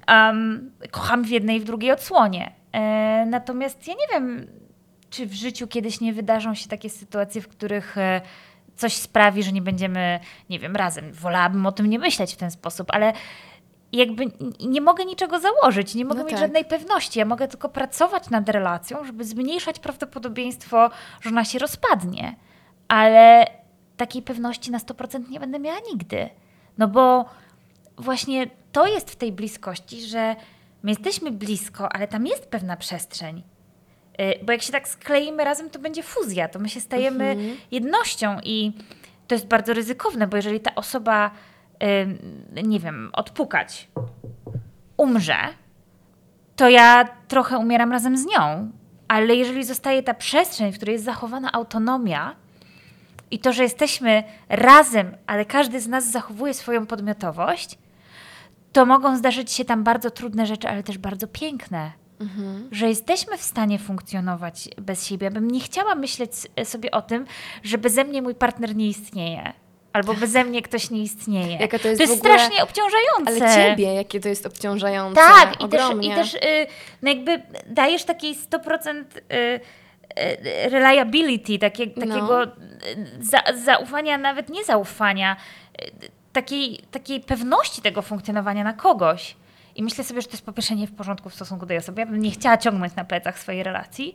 Speaker 1: Um, kocham w jednej i w drugiej odsłonie. E, natomiast ja nie wiem, czy w życiu kiedyś nie wydarzą się takie sytuacje, w których e, coś sprawi, że nie będziemy, nie wiem, razem. Wolałabym o tym nie myśleć w ten sposób, ale jakby nie mogę niczego założyć, nie mogę
Speaker 2: No
Speaker 1: mieć
Speaker 2: tak.
Speaker 1: żadnej pewności. Ja mogę tylko pracować nad relacją, żeby zmniejszać prawdopodobieństwo, że ona się rozpadnie. Ale takiej pewności na 100% nie będę miała nigdy. No bo właśnie to jest w tej bliskości, że my jesteśmy blisko, ale tam jest pewna przestrzeń. Y, Bo jak się tak skleimy razem, to będzie fuzja, to my się stajemy jednością i to jest bardzo ryzykowne, bo jeżeli ta osoba, y, nie wiem, odpukać, umrze, to ja trochę umieram razem z nią. Ale jeżeli zostaje ta przestrzeń, w której jest zachowana autonomia i to, że jesteśmy razem, ale każdy z nas zachowuje swoją podmiotowość, to mogą zdarzyć się tam bardzo trudne rzeczy, ale też bardzo piękne. Że jesteśmy w stanie funkcjonować bez siebie. Ja bym nie chciała myśleć s- sobie o tym, że beze mnie mój partner nie istnieje. Albo beze mnie ktoś nie istnieje.
Speaker 2: Jaka to jest
Speaker 1: to jest
Speaker 2: ogóle-
Speaker 1: strasznie obciążające.
Speaker 2: Ale ciebie, jakie to jest obciążające.
Speaker 1: Tak, i też,
Speaker 2: ogromnie.
Speaker 1: i też y, no jakby dajesz takiej 100% y, y, reliability, takie,
Speaker 2: No.
Speaker 1: takiego y, za, zaufania, nawet nie zaufania, y, takiej, takiej pewności tego funkcjonowania na kogoś. I myślę sobie, że to jest po pierwsze nie w porządku w stosunku do tej osoby. Ja bym nie chciała ciągnąć na plecach swojej relacji,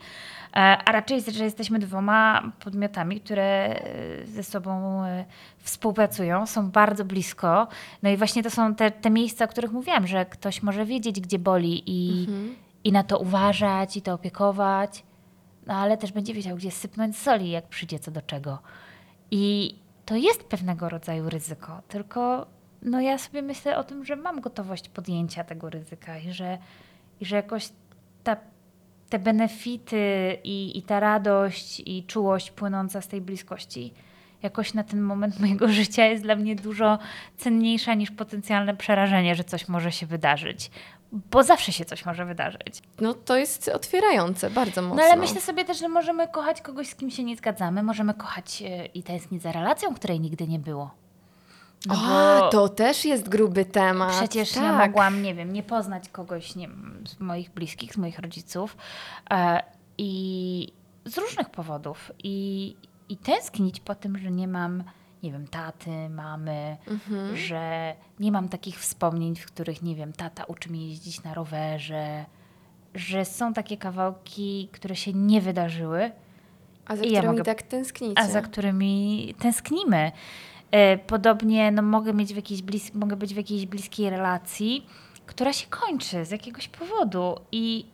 Speaker 1: e, a raczej, że jesteśmy dwoma podmiotami, które e, ze sobą e, współpracują, są bardzo blisko. No i właśnie to są te, te miejsca, o których mówiłam, że ktoś może wiedzieć, gdzie boli i, i na to uważać, i to opiekować, no ale też będzie wiedział, gdzie sypnąć soli, jak przyjdzie co do czego. I to jest pewnego rodzaju ryzyko, tylko no ja sobie myślę o tym, że mam gotowość podjęcia tego ryzyka i że, i że jakoś ta, te benefity i, i ta radość i czułość płynąca z tej bliskości jakoś na ten moment mojego życia jest dla mnie dużo cenniejsza niż potencjalne przerażenie, że coś może się wydarzyć. Bo zawsze się coś może wydarzyć.
Speaker 2: No to jest otwierające bardzo mocno.
Speaker 1: No ale myślę sobie też, że możemy kochać kogoś, z kim się nie zgadzamy. Możemy kochać e, i tęsknić za relacją, której nigdy nie było.
Speaker 2: No o, to też jest gruby temat.
Speaker 1: Przecież
Speaker 2: tak.
Speaker 1: ja mogłam, nie wiem, nie poznać kogoś nie wiem, z moich bliskich, z moich rodziców e, i z różnych powodów i, i tęsknić po tym, że nie mam, nie wiem, taty, mamy,
Speaker 2: Mhm.
Speaker 1: że nie mam takich wspomnień, w których, nie wiem, tata uczy mnie jeździć na rowerze, że są takie kawałki, które się nie wydarzyły,
Speaker 2: A za
Speaker 1: I ja
Speaker 2: którymi
Speaker 1: mogę-
Speaker 2: tak tęsknicie.
Speaker 1: a za którymi tęsknimy. E, Podobnie no, mogę, mieć w jakiejś blis- mogę być w jakiejś bliskiej relacji, która się kończy z jakiegoś powodu. I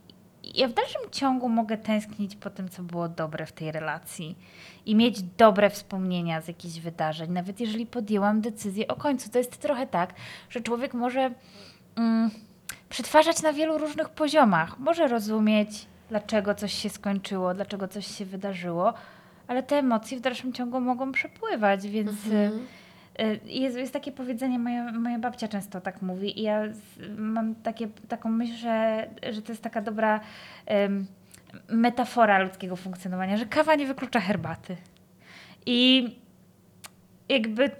Speaker 1: ja w dalszym ciągu mogę tęsknić po tym, co było dobre w tej relacji i mieć dobre wspomnienia z jakichś wydarzeń, nawet jeżeli podjęłam decyzję o końcu. To jest trochę tak, że człowiek może mm, przetwarzać na wielu różnych poziomach. Może rozumieć, dlaczego coś się skończyło, dlaczego coś się wydarzyło, ale te emocje w dalszym ciągu mogą przepływać, więc
Speaker 2: Mhm.
Speaker 1: y, jest, jest takie powiedzenie, moja, moja babcia często tak mówi i ja mam takie, taką myśl, że, że to jest taka dobra em, metafora ludzkiego funkcjonowania, że kawa nie wyklucza herbaty. I jakby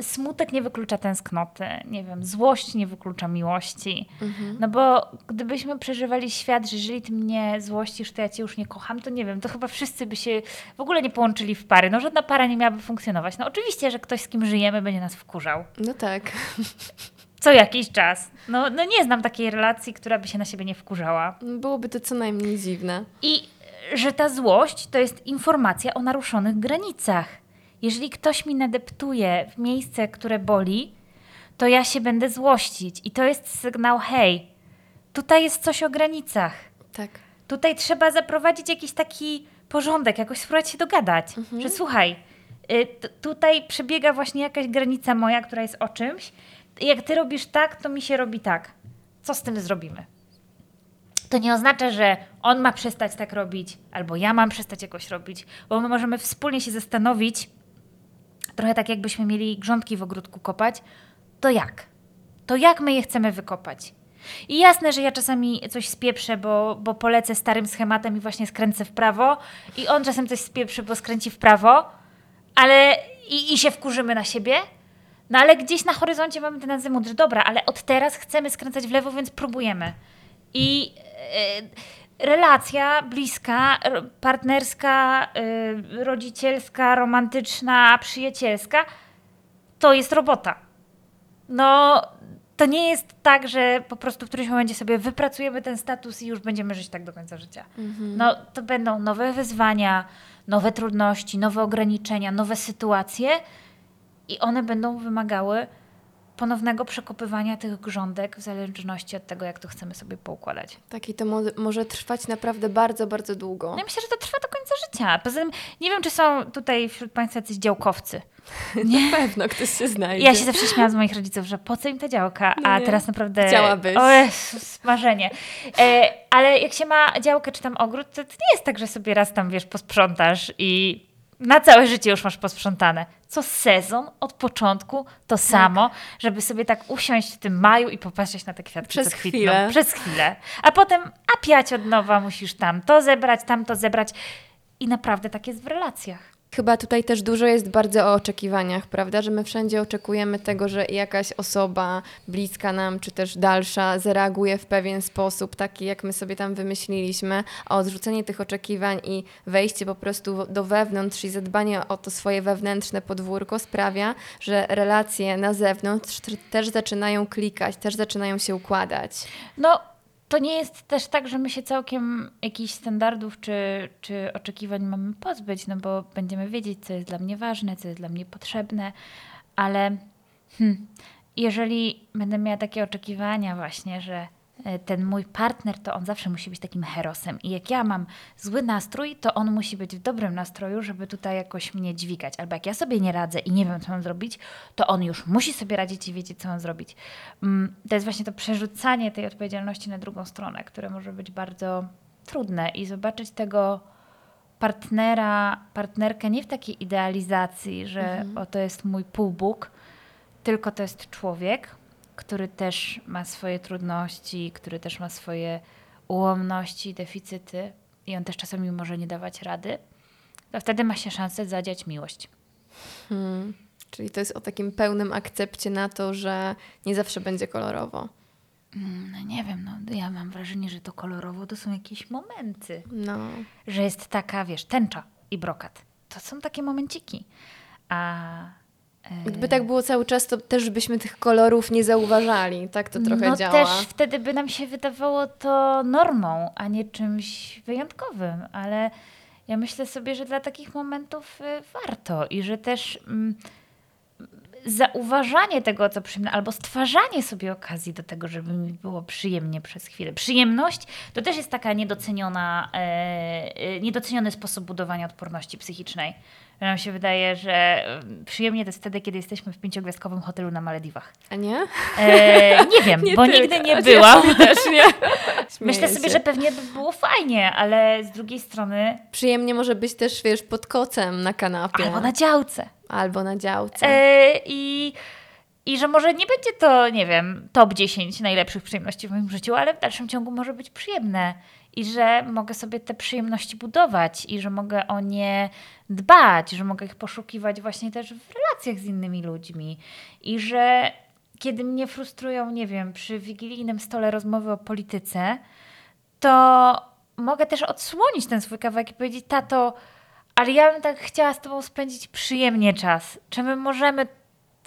Speaker 1: smutek nie wyklucza tęsknoty, nie wiem, złość nie wyklucza miłości.
Speaker 2: Mhm.
Speaker 1: No bo gdybyśmy przeżywali świat, że jeżeli ty mnie złościsz, to ja cię już nie kocham, to nie wiem, to chyba wszyscy by się w ogóle nie połączyli w pary. No żadna para nie miałaby funkcjonować. No oczywiście, że ktoś z kim żyjemy będzie nas wkurzał.
Speaker 2: No tak.
Speaker 1: Co jakiś czas. No, no nie znam takiej relacji, która by się na siebie nie wkurzała.
Speaker 2: Byłoby to co najmniej dziwne.
Speaker 1: I że ta złość to jest informacja o naruszonych granicach. Jeżeli ktoś mi nadeptuje w miejsce, które boli, to ja się będę złościć. I to jest sygnał: hej, tutaj jest coś o granicach.
Speaker 2: Tak.
Speaker 1: Tutaj trzeba zaprowadzić jakiś taki porządek, jakoś spróbować się dogadać, że słuchaj, y, tutaj przebiega właśnie jakaś granica moja, która jest o czymś. Jak ty robisz tak, to mi się robi tak. Co z tym zrobimy? To nie oznacza, że on ma przestać tak robić, albo ja mam przestać jakoś robić, bo my możemy wspólnie się zastanowić, trochę tak jakbyśmy mieli grządki w ogródku kopać, to jak? To jak my je chcemy wykopać? I jasne, że ja czasami coś spieprzę, bo, bo polecę starym schematem i właśnie skręcę w prawo, i on czasem coś spieprzy, bo skręci w prawo, ale i, i się wkurzymy na siebie. No ale gdzieś na horyzoncie mamy ten azymut, że dobra, ale od teraz chcemy skręcać w lewo, więc próbujemy. I e, relacja bliska, partnerska, e, rodzicielska, romantyczna, przyjacielska to jest robota. No, to nie jest tak, że po prostu w którymś momencie sobie wypracujemy ten status i już będziemy żyć tak do końca życia. No, to będą nowe wyzwania, nowe trudności, nowe ograniczenia, nowe sytuacje i one będą wymagały ponownego przekopywania tych grządek w zależności od tego, jak to chcemy sobie poukładać.
Speaker 2: Tak i to mo- może trwać naprawdę bardzo, bardzo długo.
Speaker 1: No i myślę, że to trwa do końca życia. Poza tym nie wiem, czy są tutaj wśród Państwa jacyś działkowcy.
Speaker 2: Na pewno ktoś się znajdzie.
Speaker 1: Ja się zawsze śmiałam z moich rodziców, że po co im ta działka,
Speaker 2: No
Speaker 1: a
Speaker 2: nie.
Speaker 1: teraz naprawdę...
Speaker 2: Chciałabyś.
Speaker 1: O Jezus, marzenie. E, ale jak się ma działkę czy tam ogród, to, to nie jest tak, że sobie raz tam, wiesz, posprzątasz i na całe życie już masz posprzątane. Co sezon, od początku to samo, żeby sobie tak usiąść w tym maju i popatrzeć na te kwiatki,
Speaker 2: Przez chwilę.
Speaker 1: Przez chwilę. A potem apiać od nowa, musisz tam to zebrać, tam to zebrać. I naprawdę tak jest w relacjach.
Speaker 2: Chyba tutaj też dużo jest bardzo o oczekiwaniach, prawda? Że my wszędzie oczekujemy tego, że jakaś osoba bliska nam, czy też dalsza, zareaguje w pewien sposób, taki jak my sobie tam wymyśliliśmy, a odrzucenie tych oczekiwań i wejście po prostu do wewnątrz i zadbanie o to swoje wewnętrzne podwórko sprawia, że relacje na zewnątrz też zaczynają klikać, też zaczynają się układać.
Speaker 1: No, to nie jest też tak, że my się całkiem jakichś standardów czy, czy oczekiwań mamy pozbyć, no bo będziemy wiedzieć, co jest dla mnie ważne, co jest dla mnie potrzebne, ale hmm, jeżeli będę miała takie oczekiwania właśnie, że ten mój partner, to on zawsze musi być takim herosem. I jak ja mam zły nastrój, to on musi być w dobrym nastroju, żeby tutaj jakoś mnie dźwigać. Albo jak ja sobie nie radzę i nie wiem, co mam zrobić, to on już musi sobie radzić i wiedzieć, co mam zrobić. Mm, to jest właśnie to przerzucanie tej odpowiedzialności na drugą stronę, które może być bardzo trudne i zobaczyć tego partnera, partnerkę nie w takiej idealizacji, że mhm. oto jest mój półbóg, tylko to jest człowiek, który też ma swoje trudności, który też ma swoje ułomności, deficyty i on też czasami może nie dawać rady, to wtedy ma się szansę zadziać miłość.
Speaker 2: Hmm. Czyli to jest o takim pełnym akcepcie na to, że nie zawsze będzie kolorowo.
Speaker 1: Mm, no nie wiem, no ja mam wrażenie, że to kolorowo to są jakieś momenty.
Speaker 2: No.
Speaker 1: Że jest taka, wiesz, tęcza i brokat. To są takie momenciki. A
Speaker 2: Gdyby tak było cały czas, to też byśmy tych kolorów nie zauważali. Tak to trochę
Speaker 1: no
Speaker 2: działa.
Speaker 1: też wtedy by nam się wydawało to normą, a nie czymś wyjątkowym. Ale ja myślę sobie, że dla takich momentów y, warto i że też mm, zauważanie tego, co przyjemne, albo stwarzanie sobie okazji do tego, żeby mi było przyjemnie przez chwilę. Przyjemność to też jest taka niedoceniona, e, e niedoceniony sposób budowania odporności psychicznej nam się wydaje, że przyjemnie to jest wtedy, kiedy jesteśmy w pięciogwiazdkowym hotelu na Malediwach.
Speaker 2: A nie?
Speaker 1: E, nie wiem, nie bo nigdy nie byłam. Ja też nie. Myślę sobie, że pewnie by było fajnie, ale z drugiej strony...
Speaker 2: Przyjemnie może być też, wiesz, pod kocem na kanapie.
Speaker 1: Albo na działce.
Speaker 2: Albo na działce.
Speaker 1: E, I... I że może nie będzie to, nie wiem, top 10 najlepszych przyjemności w moim życiu, ale w dalszym ciągu może być przyjemne i że mogę sobie te przyjemności budować i że mogę o nie dbać, że mogę ich poszukiwać właśnie też w relacjach z innymi ludźmi i że kiedy mnie frustrują, nie wiem, przy wigilijnym stole rozmowy o polityce, to mogę też odsłonić ten swój kawałek i powiedzieć, tato, ale ja bym tak chciała z tobą spędzić przyjemnie czas. Czy my możemy,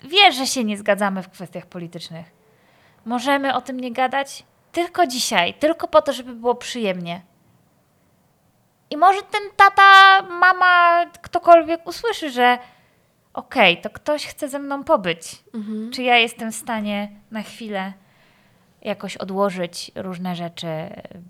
Speaker 1: wiesz, że się nie zgadzamy w kwestiach politycznych. Możemy o tym nie gadać? Tylko dzisiaj, tylko po to, żeby było przyjemnie. I może ten tata, mama, ktokolwiek usłyszy, że okej, okay, to ktoś chce ze mną pobyć. Mhm. Czy ja jestem w stanie na chwilę jakoś odłożyć różne rzeczy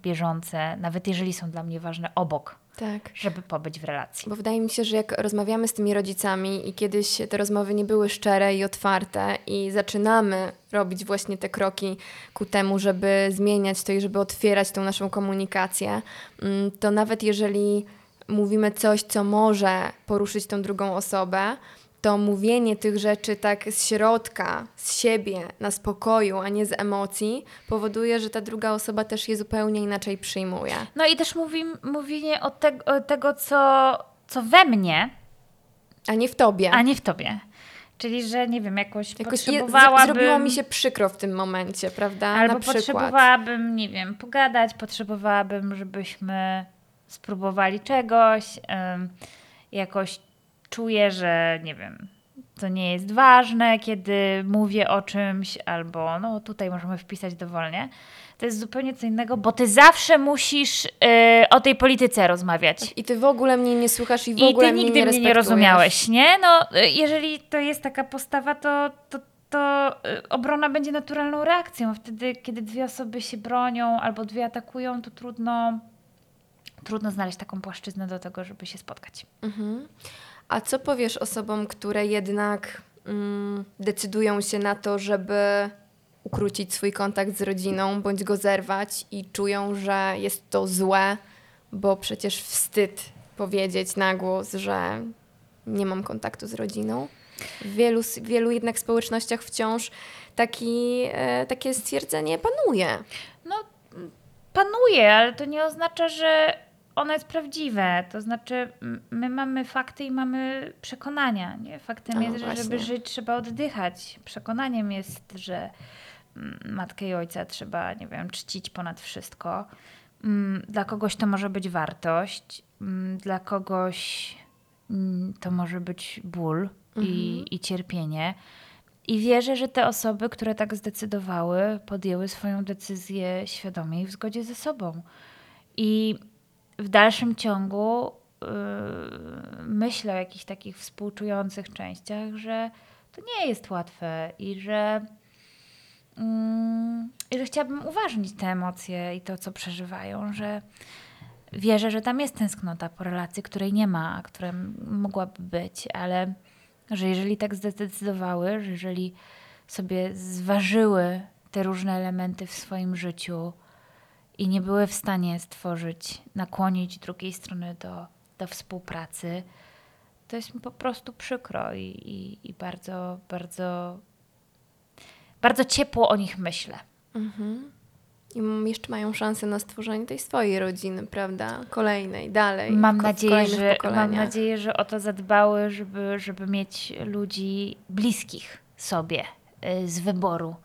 Speaker 1: bieżące, nawet jeżeli są dla mnie ważne, obok
Speaker 2: tak.
Speaker 1: żeby pobyć w relacji.
Speaker 2: Bo wydaje mi się, że jak rozmawiamy z tymi rodzicami i kiedyś te rozmowy nie były szczere i otwarte i zaczynamy robić właśnie te kroki ku temu, żeby zmieniać to i żeby otwierać tą naszą komunikację, mm, to nawet jeżeli mówimy coś, co może poruszyć tą drugą osobę, to mówienie tych rzeczy tak z środka, z siebie, na spokoju, a nie z emocji, powoduje, że ta druga osoba też je zupełnie inaczej przyjmuje.
Speaker 1: No i też mówi, mówienie o, te, o tego, co, co we mnie,
Speaker 2: a nie w tobie.
Speaker 1: A nie w tobie. Czyli, że nie wiem, jakoś, jakoś potrzebowałabym...
Speaker 2: Zrobiło mi się przykro w tym momencie, prawda?
Speaker 1: Albo Na potrzebowałabym, nie wiem, pogadać, potrzebowałabym, żebyśmy spróbowali czegoś, jakoś czuję, że nie wiem, to nie jest ważne, kiedy mówię o czymś, albo no tutaj możemy wpisać dowolnie. To jest zupełnie co innego, bo ty zawsze musisz yy, o tej polityce rozmawiać.
Speaker 2: I ty w ogóle mnie nie słuchasz i w I ogóle
Speaker 1: mnie nie I ty
Speaker 2: nigdy
Speaker 1: mnie nie rozumiałeś, nie? No, y, jeżeli to jest taka postawa, to, to, to y, obrona będzie naturalną reakcją. Wtedy, kiedy dwie osoby się bronią albo dwie atakują, to trudno, trudno znaleźć taką płaszczyznę do tego, żeby się spotkać. Mhm.
Speaker 2: A co powiesz osobom, które jednak mm, decydują się na to, żeby ukrócić swój kontakt z rodziną bądź go zerwać i czują, że jest to złe, bo przecież wstyd powiedzieć na głos, że nie mam kontaktu z rodziną. W wielu, wielu jednak społecznościach wciąż taki, e, takie stwierdzenie panuje.
Speaker 1: No, panuje, ale to nie oznacza, że ono jest prawdziwe. To znaczy, my mamy fakty i mamy przekonania. Nie? Faktem
Speaker 2: no
Speaker 1: jest, że żeby żyć, trzeba oddychać. Przekonaniem jest, że matkę i ojca trzeba, nie wiem, czcić ponad wszystko. Dla kogoś to może być wartość, dla kogoś to może być ból mhm. i, i cierpienie. I wierzę, że te osoby, które tak zdecydowały, podjęły swoją decyzję świadomie i w zgodzie ze sobą. I w dalszym ciągu yy, myślę o jakichś takich współczujących częściach, że to nie jest łatwe i że, yy, i że chciałabym uważnić te emocje i to, co przeżywają, że wierzę, że tam jest tęsknota po relacji, której nie ma, a która mogłaby być, ale że jeżeli tak zdecydowały, że jeżeli sobie zważyły te różne elementy w swoim życiu i nie były w stanie stworzyć, nakłonić drugiej strony do, do współpracy, to jest mi po prostu przykro i, i, i bardzo, bardzo, bardzo ciepło o nich myślę. Mhm.
Speaker 2: I jeszcze mają szansę na stworzenie tej swojej rodziny, prawda? Kolejnej, dalej.
Speaker 1: Mam nadzieję, że, mam nadzieję, że o to zadbały, żeby, żeby mieć ludzi bliskich sobie y, z wyboru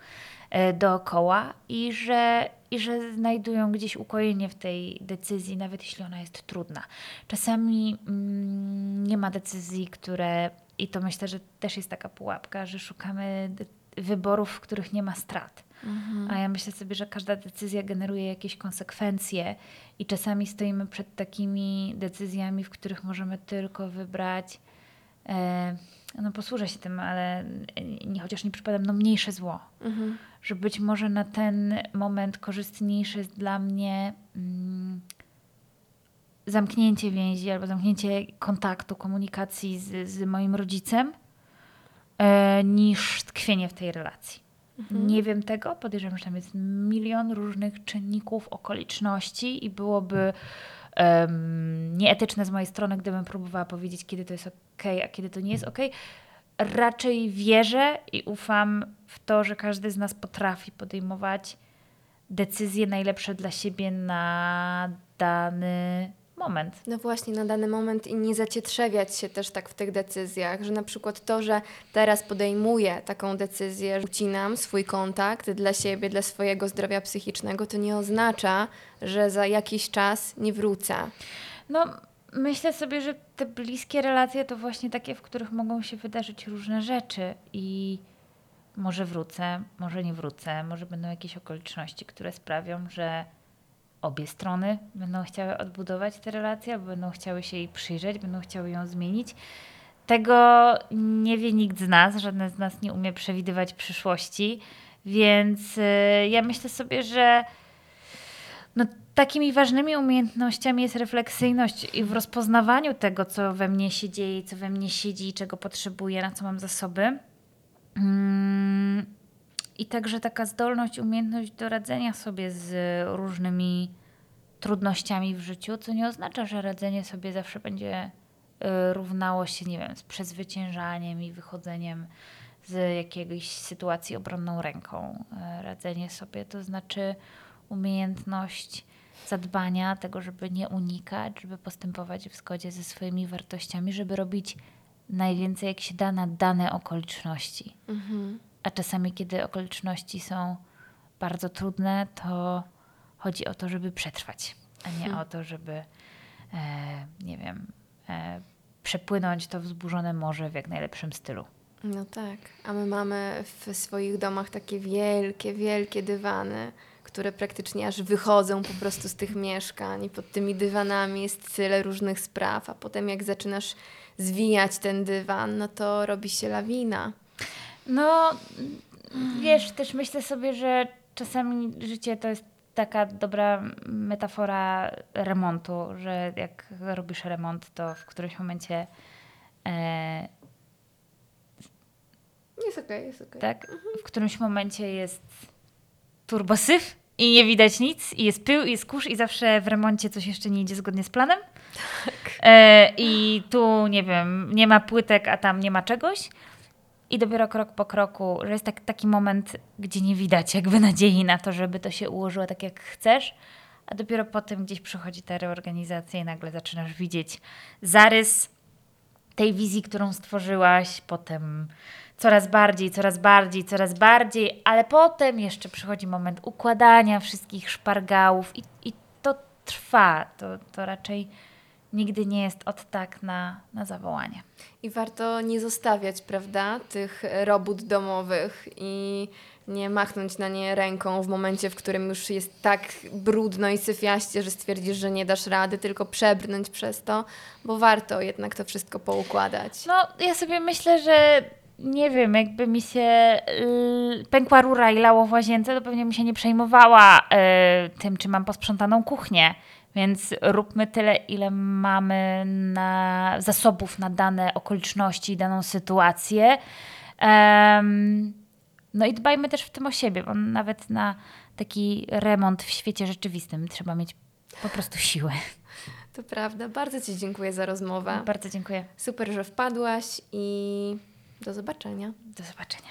Speaker 1: dookoła i że, i że znajdują gdzieś ukojenie w tej decyzji, nawet jeśli ona jest trudna. Czasami mm, nie ma decyzji, które, i to myślę, że też jest taka pułapka, że szukamy wyborów, w których nie ma strat Mhm. A ja myślę sobie, że każda decyzja generuje jakieś konsekwencje i czasami stoimy przed takimi decyzjami, w których możemy tylko wybrać, e, no posłużę się tym, ale nie, chociaż nie przypadam, no mniejsze zło. Mhm. Że być może na ten moment korzystniejsze jest dla mnie mm, zamknięcie więzi albo zamknięcie kontaktu, komunikacji z, z moim rodzicem, e, niż tkwienie w tej relacji. Mhm. Nie wiem tego, podejrzewam, że tam jest milion różnych czynników, okoliczności i byłoby um, nieetyczne z mojej strony, gdybym próbowała powiedzieć, kiedy to jest ok, a kiedy to nie jest ok. Raczej wierzę i ufam w to, że każdy z nas potrafi podejmować decyzje najlepsze dla siebie na dany moment.
Speaker 2: No właśnie, na dany moment i nie zacietrzewiać się też tak w tych decyzjach, że na przykład to, że teraz podejmuję taką decyzję, ucinam swój kontakt dla siebie, dla swojego zdrowia psychicznego, to nie oznacza, że za jakiś czas nie wrócę.
Speaker 1: No, myślę sobie, że te bliskie relacje to właśnie takie, w których mogą się wydarzyć różne rzeczy i może wrócę, może nie wrócę, może będą jakieś okoliczności, które sprawią, że obie strony będą chciały odbudować tę relację, albo będą chciały się jej przyjrzeć, będą chciały ją zmienić. Tego nie wie nikt z nas, żadne z nas nie umie przewidywać przyszłości, więc y, ja myślę sobie, że no, takimi ważnymi umiejętnościami jest refleksyjność i w rozpoznawaniu tego, co we mnie się dzieje, co we mnie siedzi, czego potrzebuję, na co mam zasoby. Mm i także taka zdolność, umiejętność do radzenia sobie z różnymi trudnościami w życiu, co nie oznacza, że radzenie sobie zawsze będzie y, równało się, nie wiem, z przezwyciężaniem i wychodzeniem z jakiejś sytuacji obronną ręką. Y, radzenie sobie to znaczy umiejętność zadbania tego, żeby nie unikać, żeby postępować w zgodzie ze swoimi wartościami, żeby robić najwięcej, jak się da na dane okoliczności. Mhm. A czasami, kiedy okoliczności są bardzo trudne, to chodzi o to, żeby przetrwać, a nie hmm. o to, żeby, e, nie wiem, e, przepłynąć to wzburzone morze w jak najlepszym stylu.
Speaker 2: No tak, a my mamy w swoich domach takie wielkie, wielkie dywany, które praktycznie aż wychodzą po prostu z tych mieszkań i pod tymi dywanami jest tyle różnych spraw, a potem jak zaczynasz zwijać ten dywan, no to robi się lawina.
Speaker 1: No, wiesz, też myślę sobie, że czasami życie to jest taka dobra metafora remontu, że jak robisz remont, to w którymś momencie.
Speaker 2: E, jest okej, okay, jest okej. Okay.
Speaker 1: Tak? Mhm. W którymś momencie jest turbosyf i nie widać nic, i jest pył, i jest kurz, i zawsze w remoncie coś jeszcze nie idzie zgodnie z planem. Tak. E, I tu, nie wiem, nie ma płytek, a tam nie ma czegoś. I dopiero krok po kroku, że jest tak, taki moment, gdzie nie widać jakby nadziei na to, żeby to się ułożyło tak, jak chcesz, a dopiero potem gdzieś przychodzi ta reorganizacja i nagle zaczynasz widzieć zarys tej wizji, którą stworzyłaś, potem coraz bardziej, coraz bardziej, coraz bardziej, ale potem jeszcze przychodzi moment układania wszystkich szpargałów i, i to trwa. To, to raczej nigdy nie jest od tak na, na zawołanie.
Speaker 2: I warto nie zostawiać, prawda, tych robót domowych i nie machnąć na nie ręką w momencie, w którym już jest tak brudno i syfiaście, że stwierdzisz, że nie dasz rady, tylko przebrnąć przez to, bo warto jednak to wszystko poukładać.
Speaker 1: No, ja sobie myślę, że nie wiem, jakby mi się y, pękła rura i lało w łazience, to pewnie mi się nie przejmowała y, tym, czy mam posprzątaną kuchnię. Więc róbmy tyle, ile mamy na zasobów na dane okoliczności, daną sytuację. Em, no i dbajmy też w tym o siebie, bo nawet na taki remont w świecie rzeczywistym trzeba mieć po prostu siłę.
Speaker 2: To prawda. Bardzo Ci dziękuję za rozmowę.
Speaker 1: Bardzo dziękuję.
Speaker 2: Super, że wpadłaś i do zobaczenia.
Speaker 1: Do zobaczenia.